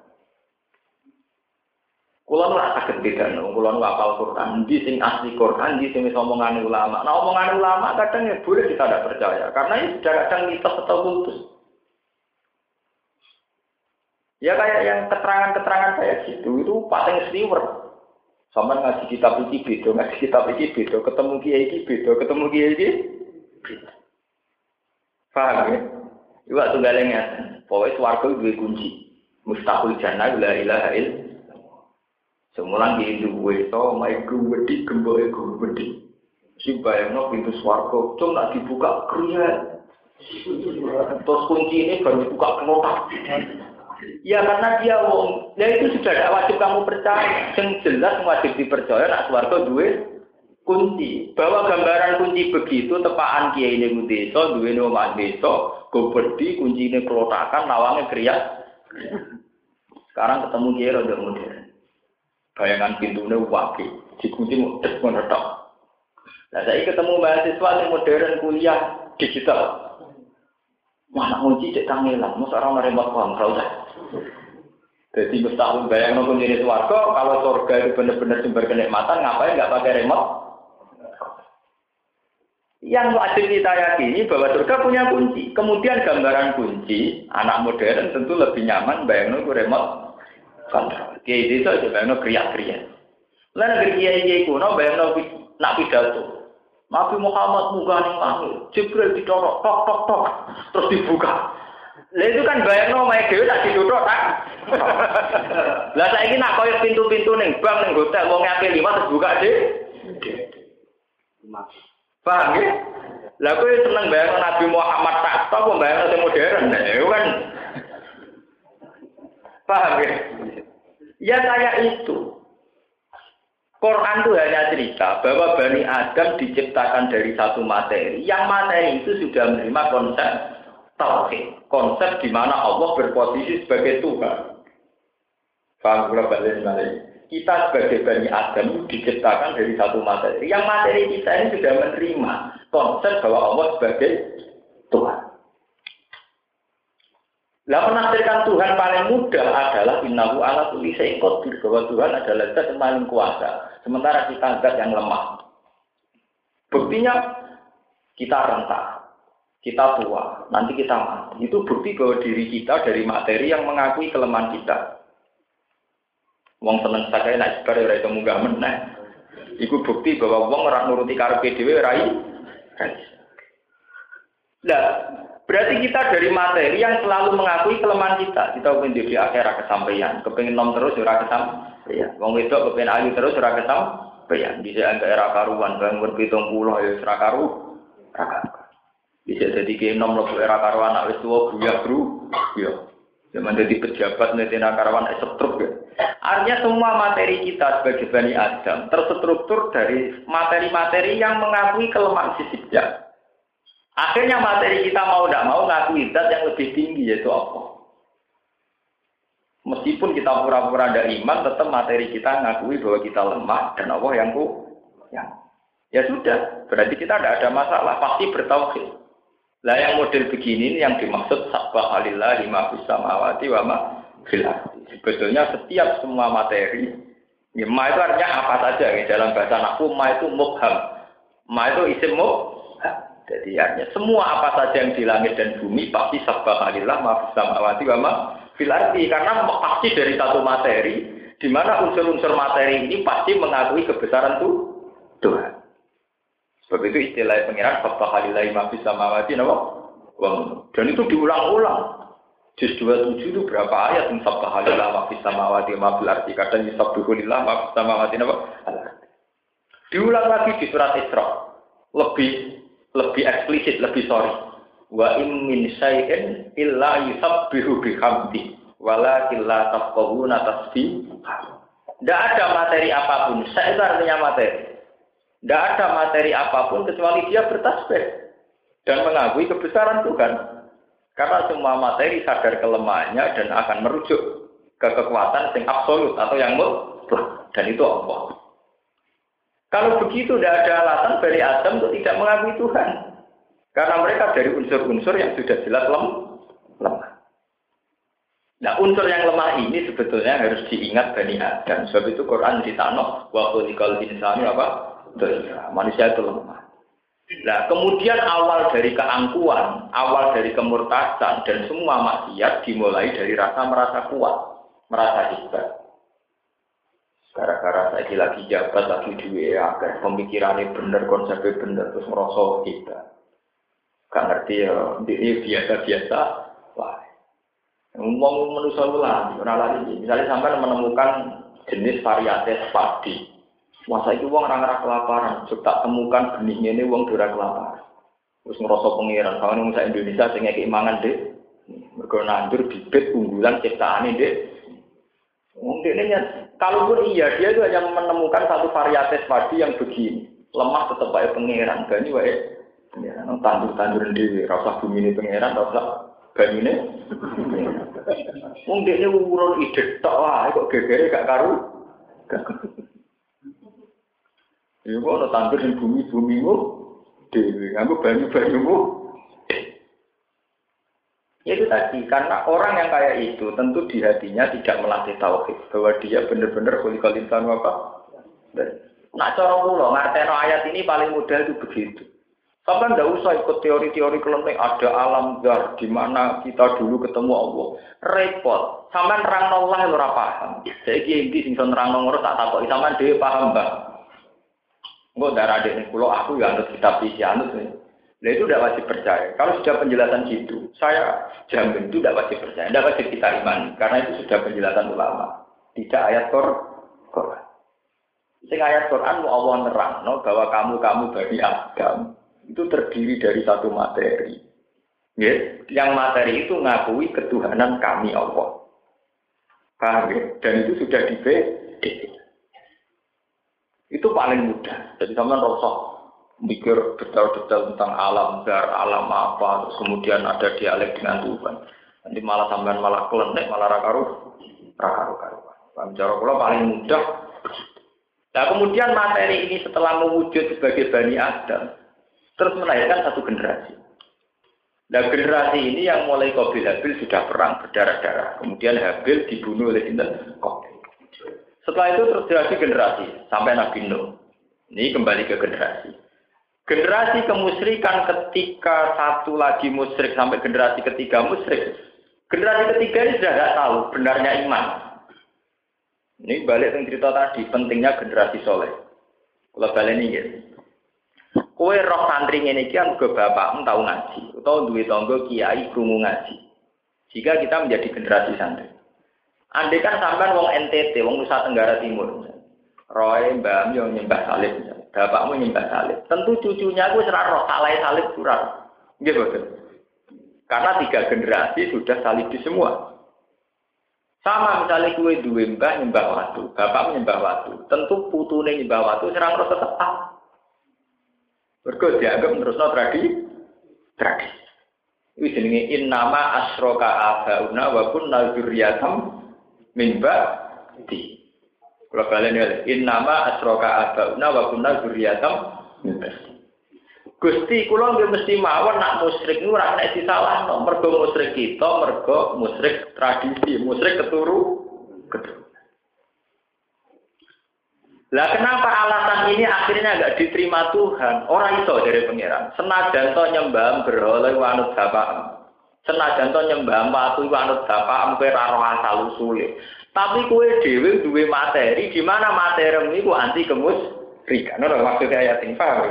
Kulo ora saged bedakno, kulo nu apal Quran, di sing asli Quran, di sing omongan ulama. Nah omongan ulama kadang ya boleh kita tidak percaya, karena ini sudah kadang mitos atau kultus. Ya kayak yang keterangan-keterangan kayak gitu itu paling sliwer. Sama ngaji kitab iki beda, ngaji kitab iki beda, ketemu kiai iki beda, ketemu kiai iki beda. Paham ya? Iwak tunggal ngeten. Pokoknya swarga dua kunci. Mustahil jannah la ilaha il. Semulan di duwe to, mai gede, gemboke gede. Si bayangno pintu swarga, cung nak dibuka kriya. Terus kunci ini baru dibuka kelotak. Ya karena dia wong, ya itu sudah tidak wajib kamu percaya. Yang jelas wajib dipercaya nak duwe kunci. Bahwa gambaran kunci begitu tepaan kiai ini desa, duwe nomah desa, kunci ini kelotakan, lawangnya kriak. Sekarang ketemu kiai rada modern. Bayangan pintunya wakil, dikunci mudah menetok. Nah saya ketemu mahasiswa yang modern kuliah digital. Mana kunci cek tangilan, masa orang remote control jadi mustahil bayang nunggu jenis warga, kalau surga itu benar-benar sumber kenikmatan, ngapain nggak pakai remote? Yang wajib kita yakini bahwa surga punya kunci. Kemudian gambaran kunci, anak modern tentu lebih nyaman bayang nunggu remote kontrol. Kiai itu aja bayang nunggu kriak-kriak. Lalu negeri kiai kiai kuno bayang nunggu nak pidato. Nabi Muhammad muka nih langit, Jibril didorok, tok tok tok, terus dibuka. Lah itu kan bayar no mae dhewe tak dituthuk tak. Lah saiki nak koyo pintu-pintu ning bank ning hotel wong ngake liwat terus buka deh. Paham ya? Lah kowe seneng bayang Nabi Muhammad tak tahu bayang yang modern. Nah, itu kan Paham ya? Ya kayak itu. Quran itu hanya cerita bahwa Bani Adam diciptakan dari satu materi. Yang materi itu sudah menerima konsep tauhid. Konsep di mana Allah berposisi sebagai Tuhan. Kita sebagai Bani Adam diciptakan dari satu materi. Yang materi kita ini sudah menerima konsep bahwa Allah sebagai Tuhan. Lah menafsirkan Tuhan paling mudah adalah innahu ala kulli syai'in qadir bahwa Tuhan adalah zat yang paling kuasa. Sementara kita zat yang lemah. Buktinya kita rentak, kita tua, nanti kita mati. Itu bukti bahwa diri kita dari materi yang mengakui kelemahan kita. Wong seneng sakit naik sekali ora itu munggah meneh. Iku bukti bahwa wong ora nuruti karepe dhewe rai. Nah, berarti kita dari materi yang selalu mengakui kelemahan kita. Kita pengen di akhirat kesampaian, kepengen nom terus ora kesampaian. Wong wedok kepengen ayu terus ora kesampaian. Bisa angka era karuan, bang berpitung puluh ya karu. Bisa jadi ke nom lebu era karuan anak wis tuwa buyah bro. Ya. Zaman jadi pejabat netina karawan setruk ya. Artinya semua materi kita sebagai Bani Adam terstruktur dari materi-materi yang mengakui kelemahan fisiknya. Akhirnya materi kita mau tidak mau ngakui zat yang lebih tinggi yaitu Allah. Meskipun kita pura-pura ada iman, tetap materi kita ngakui bahwa kita lemah dan Allah yang ku, yang ya sudah, berarti kita tidak ada masalah, pasti bertauhid. Lah yang model begini ini yang dimaksud sabah alillahi ma fis samawati wa ma fil Sebetulnya setiap semua materi, ya, ma itu artinya apa saja ya, dalam bahasa naku ma itu mubham. Ma itu isim mubham. Jadi artinya semua apa saja yang di langit dan bumi pasti sabah alillah ma fis samawati wa ma fil karena pasti dari satu materi di mana unsur-unsur materi ini pasti mengakui kebesaran tuh Tuhan. Sebab itu istilah pengiran Bapak Halilai Mafis Samawati nama Dan itu diulang-ulang. Juz 27 itu berapa ayat yang Bapak Halilai Mafis Samawati Mafil Arti kadang Yusabduhulillah Mafis Samawati nama Diulang lagi di surat Isra. Lebih lebih eksplisit, lebih sorry. Wa in min syai'in illa yusabbihu bihamdi walakin la tafqahuna tasbih. Tidak ada materi apa pun. Saya itu artinya materi. Tidak ada materi apa pun kecuali dia bertasbih dan mengakui kebesaran Tuhan. Karena semua materi sadar kelemahannya dan akan merujuk ke kekuatan yang absolut atau yang mutlak. Dan itu Allah. Kalau begitu tidak ada alasan dari Adam untuk tidak mengakui Tuhan. Karena mereka dari unsur-unsur yang sudah jelas lem lemah. Nah unsur yang lemah ini sebetulnya harus diingat Bani Adam. Sebab itu Quran ditano waktu dikal insani apa Manusia itu lemah. Nah, kemudian awal dari keangkuhan, awal dari kemurtasan, dan semua maksiat dimulai dari rasa merasa kuat, merasa hebat. Gara-gara saya lagi jabat, lagi duwe agar pemikirannya bener, konsepnya bener, terus merasa kita. Gak ngerti ya, ini biasa-biasa. Wah, ngomong manusia ulang, orang lagi. Misalnya sampai menemukan jenis varietas padi, Masa itu uang orang kelaparan, tak temukan benihnya ini uang dura kelaparan. Terus ngerosok pengiran, kalau nunggu Indonesia sehingga keimangan deh, mereka nandur bibit unggulan ciptaan ini deh. Mungkin ini kalaupun iya dia itu hanya menemukan satu varietas padi yang begini, lemah tetap baik pengiran, banyak baik pengiran, tandur-tandur di rasa bumi ini pengiran, rasa banyu ini. Mungkin ini urun ide tak lah, kok gegere gak karu. Ya kok ana tandur ning bumi-bumimu dhewe, nganggo banyu-banyumu. Ya itu tadi, karena orang yang kayak itu tentu di hatinya tidak melatih tauhid bahwa dia benar-benar kulikal insan apa. Nah cara mula ngarteno ayat ini paling mudah itu begitu. Sampai tidak usah ikut teori-teori kelenteng ada alam zar di mana kita dulu ketemu Allah. Repot. Sampai nerang Allah ora paham. Saya kira ini sing nerang Allah tak tahu. Sampai dia paham bang. Enggak darah adik ini pulau aku ya anut kitab isi anut nih. Nah itu tidak wajib percaya. Kalau sudah penjelasan gitu, saya jamin itu tidak wajib percaya. Tidak wajib kita imani. Karena itu sudah penjelasan ulama. Tidak ayat Quran. Sing ayat Quran mau Allah nerang no, bahwa kamu-kamu bani Adam itu terdiri dari satu materi. Ya, yang materi itu ngakui ketuhanan kami Allah. Paham ya? Dan itu sudah di Itu paling mudah. Jadi sama rosok mikir detail-detail tentang alam dar, alam apa, terus kemudian ada dialek dengan Tuhan. Nanti malah sampean malah kelenek, malah rakaru, rakaru karuan. Paham cara paling mudah Nah kemudian materi ini setelah mewujud sebagai Bani Adam, terus melahirkan satu generasi. Nah generasi ini yang mulai Qabil Habil sudah perang berdarah-darah. Kemudian Habil dibunuh oleh Qabil. Setelah itu terjadi generasi sampai Nabi Nuh. Ini kembali ke generasi. Generasi kemusyrikan ketika satu lagi musyrik sampai generasi ketiga musyrik. Generasi ketiga ini sudah tidak tahu benarnya iman. Ini balik yang cerita tadi, pentingnya generasi soleh. Kalau balik ini ya. Kue roh santri ini kan ke bapak tahu ngaji, atau duit tonggo kiai krungu ngaji. Jika kita menjadi generasi santri. Andai kan sampai wong NTT, wong Nusa Tenggara Timur, Roy, Mbak yang nyembah salib, bapakmu nyembah salib. Tentu cucunya gue serah roh salai salib kurang. Gitu, Karena tiga generasi sudah salib di semua. Sama misalnya kue duwe mbah nyembah watu, bapak nyembah watu. Tentu putune nyembah watu serang rasa tetap. Berikut dianggap no tradisi. Tradisi. Ini jenenge innama asroka abauna wa kunna min ba'di. Kalau kalian lihat, innama asroka abauna wa kunna ba'di. Gusti kula nggih mesti mawon nak musyrik niku ora nek disalahno. Mergo musyrik kita, mergo musyrik tradisi, musyrik keturu. Lah kenapa alasan ini akhirnya agak diterima Tuhan? Orang itu dari pangeran. Senajan to nyembah berhala wanut bapak. Senajan to nyembah watu wanut bapak kowe ora roh asal usule. Tapi kue dhewe duwe materi di mana materi niku anti kemus rika. Ngono maksudnya ayat ini paham.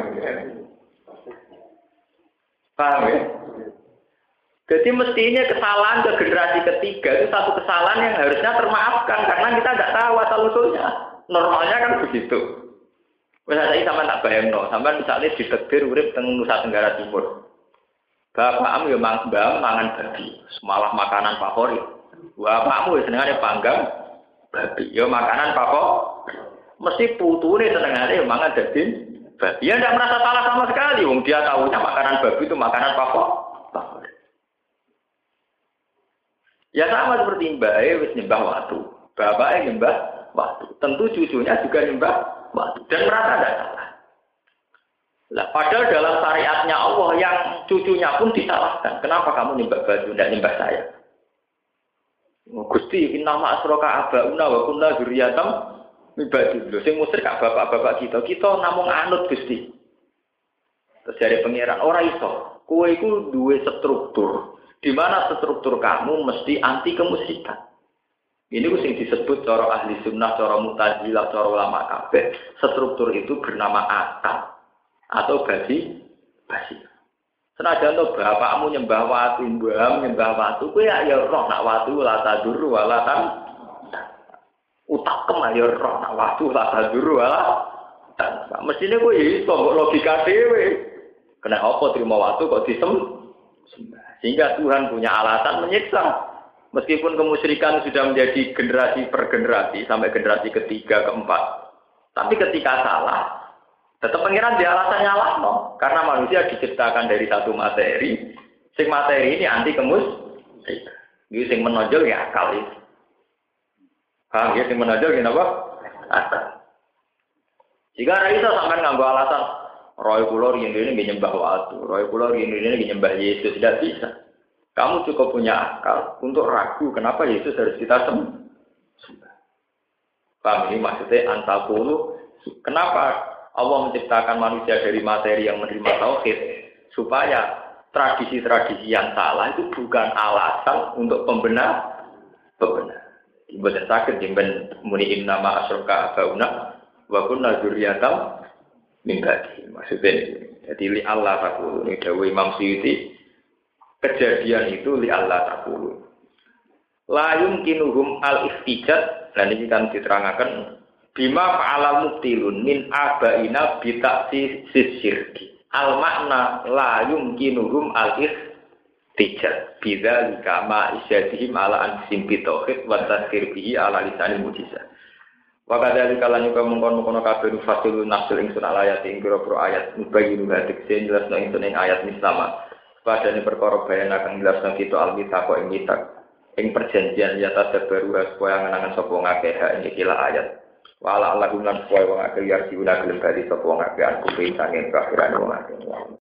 Paham ya? Jadi mestinya kesalahan ke generasi ketiga itu satu kesalahan yang harusnya termaafkan karena kita tidak tahu asal usulnya. Normalnya kan begitu. Misalnya sama tak bayang no, sampai misalnya di tegir urip teng Nusa Tenggara Timur. Bapakmu ya mang bam mangan babi, semalah makanan favorit. Bapakmu ya senengane panggang babi, ya makanan favorit. Mesti putune senengane ya mangan daging babi. Ya tidak merasa salah sama sekali. Wong dia tahunya makanan babi itu makanan favorit. Ya sama seperti mbak E wis nyembah waktu. Bapak E nyembah waktu. Tentu cucunya juga nyembah waktu. Dan merasa tidak. Lah, padahal dalam syariatnya Allah yang cucunya pun disalahkan. Kenapa kamu nyembah baju, tidak nyembah saya? Gusti, nama asroka abauna wa kunna zuriyatam Mibadi dulu, sing musrik kak bapak-bapak kita, kita namun anut gusti. Terus dari pangeran, orang iso, kue itu dua struktur, di mana struktur kamu mesti anti kemusikan. Ini sing disebut cara ahli sunnah, cara mutazilah, cara ulama kabeh. Struktur itu bernama akal atau basi basi. Senajan to bapakmu nyembah watu, mbahmu nyembah watu, kowe ya roh nak watu la taduru wala tan utak kemayor roh nak waktu tak haduru ala mestinya gue iso mbok logika dewe kena apa terima waktu kok disem sehingga Tuhan punya alasan menyiksa. Meskipun kemusyrikan sudah menjadi generasi per generasi sampai generasi ketiga keempat. Tapi ketika salah tetap pengiran di alasan nyalah no karena manusia diciptakan dari satu materi sing materi ini anti kemus ini sing menonjol ya akal itu Paham ya, sing menajal gini apa? Jika itu sampai nganggo alasan, roy pulau ini ini nyembah waktu, roy pulau ini ini nyembah Yesus tidak bisa. Kamu cukup punya akal untuk ragu kenapa Yesus harus kita sembah. Paham ini maksudnya antakulu. Kenapa Allah menciptakan manusia dari materi yang menerima tauhid supaya tradisi-tradisi yang salah itu bukan alasan untuk pembenar pembenar. Ibadah sakit jemben muni nama asroka abauna wa kunna dzurriyyatam min ba'di. Maksudnya jadi li Allah takulu. Ini dawu Imam Suyuti kejadian itu li Allah takulu. La yumkinuhum al iftijat dan ini kan diterangkan bima fa'ala mubtilun min abaina bitaksi sisirki. Al makna la yumkinuhum al ihtijaj bidza likama isyadihim ala ansim bitauhid wa tazkir bihi ala lisanil mujizah wa kadzalika lan juga mengkon-mengkon kabeh fasilun nafsul ingsun ala ayat ing pira ayat. Mubayyin hadik sen jelasno ingsun ing ayat mislama padane perkara bayan akan jelasno kita al kok ing mitak ing perjanjian ya baru supaya ngenangan sapa ngakeh ing ikilah ayat Wala Allah gunan supaya wong akeh yarsi guna gelem bali sapa wong akeh aku ping sanging kafiran wong akeh.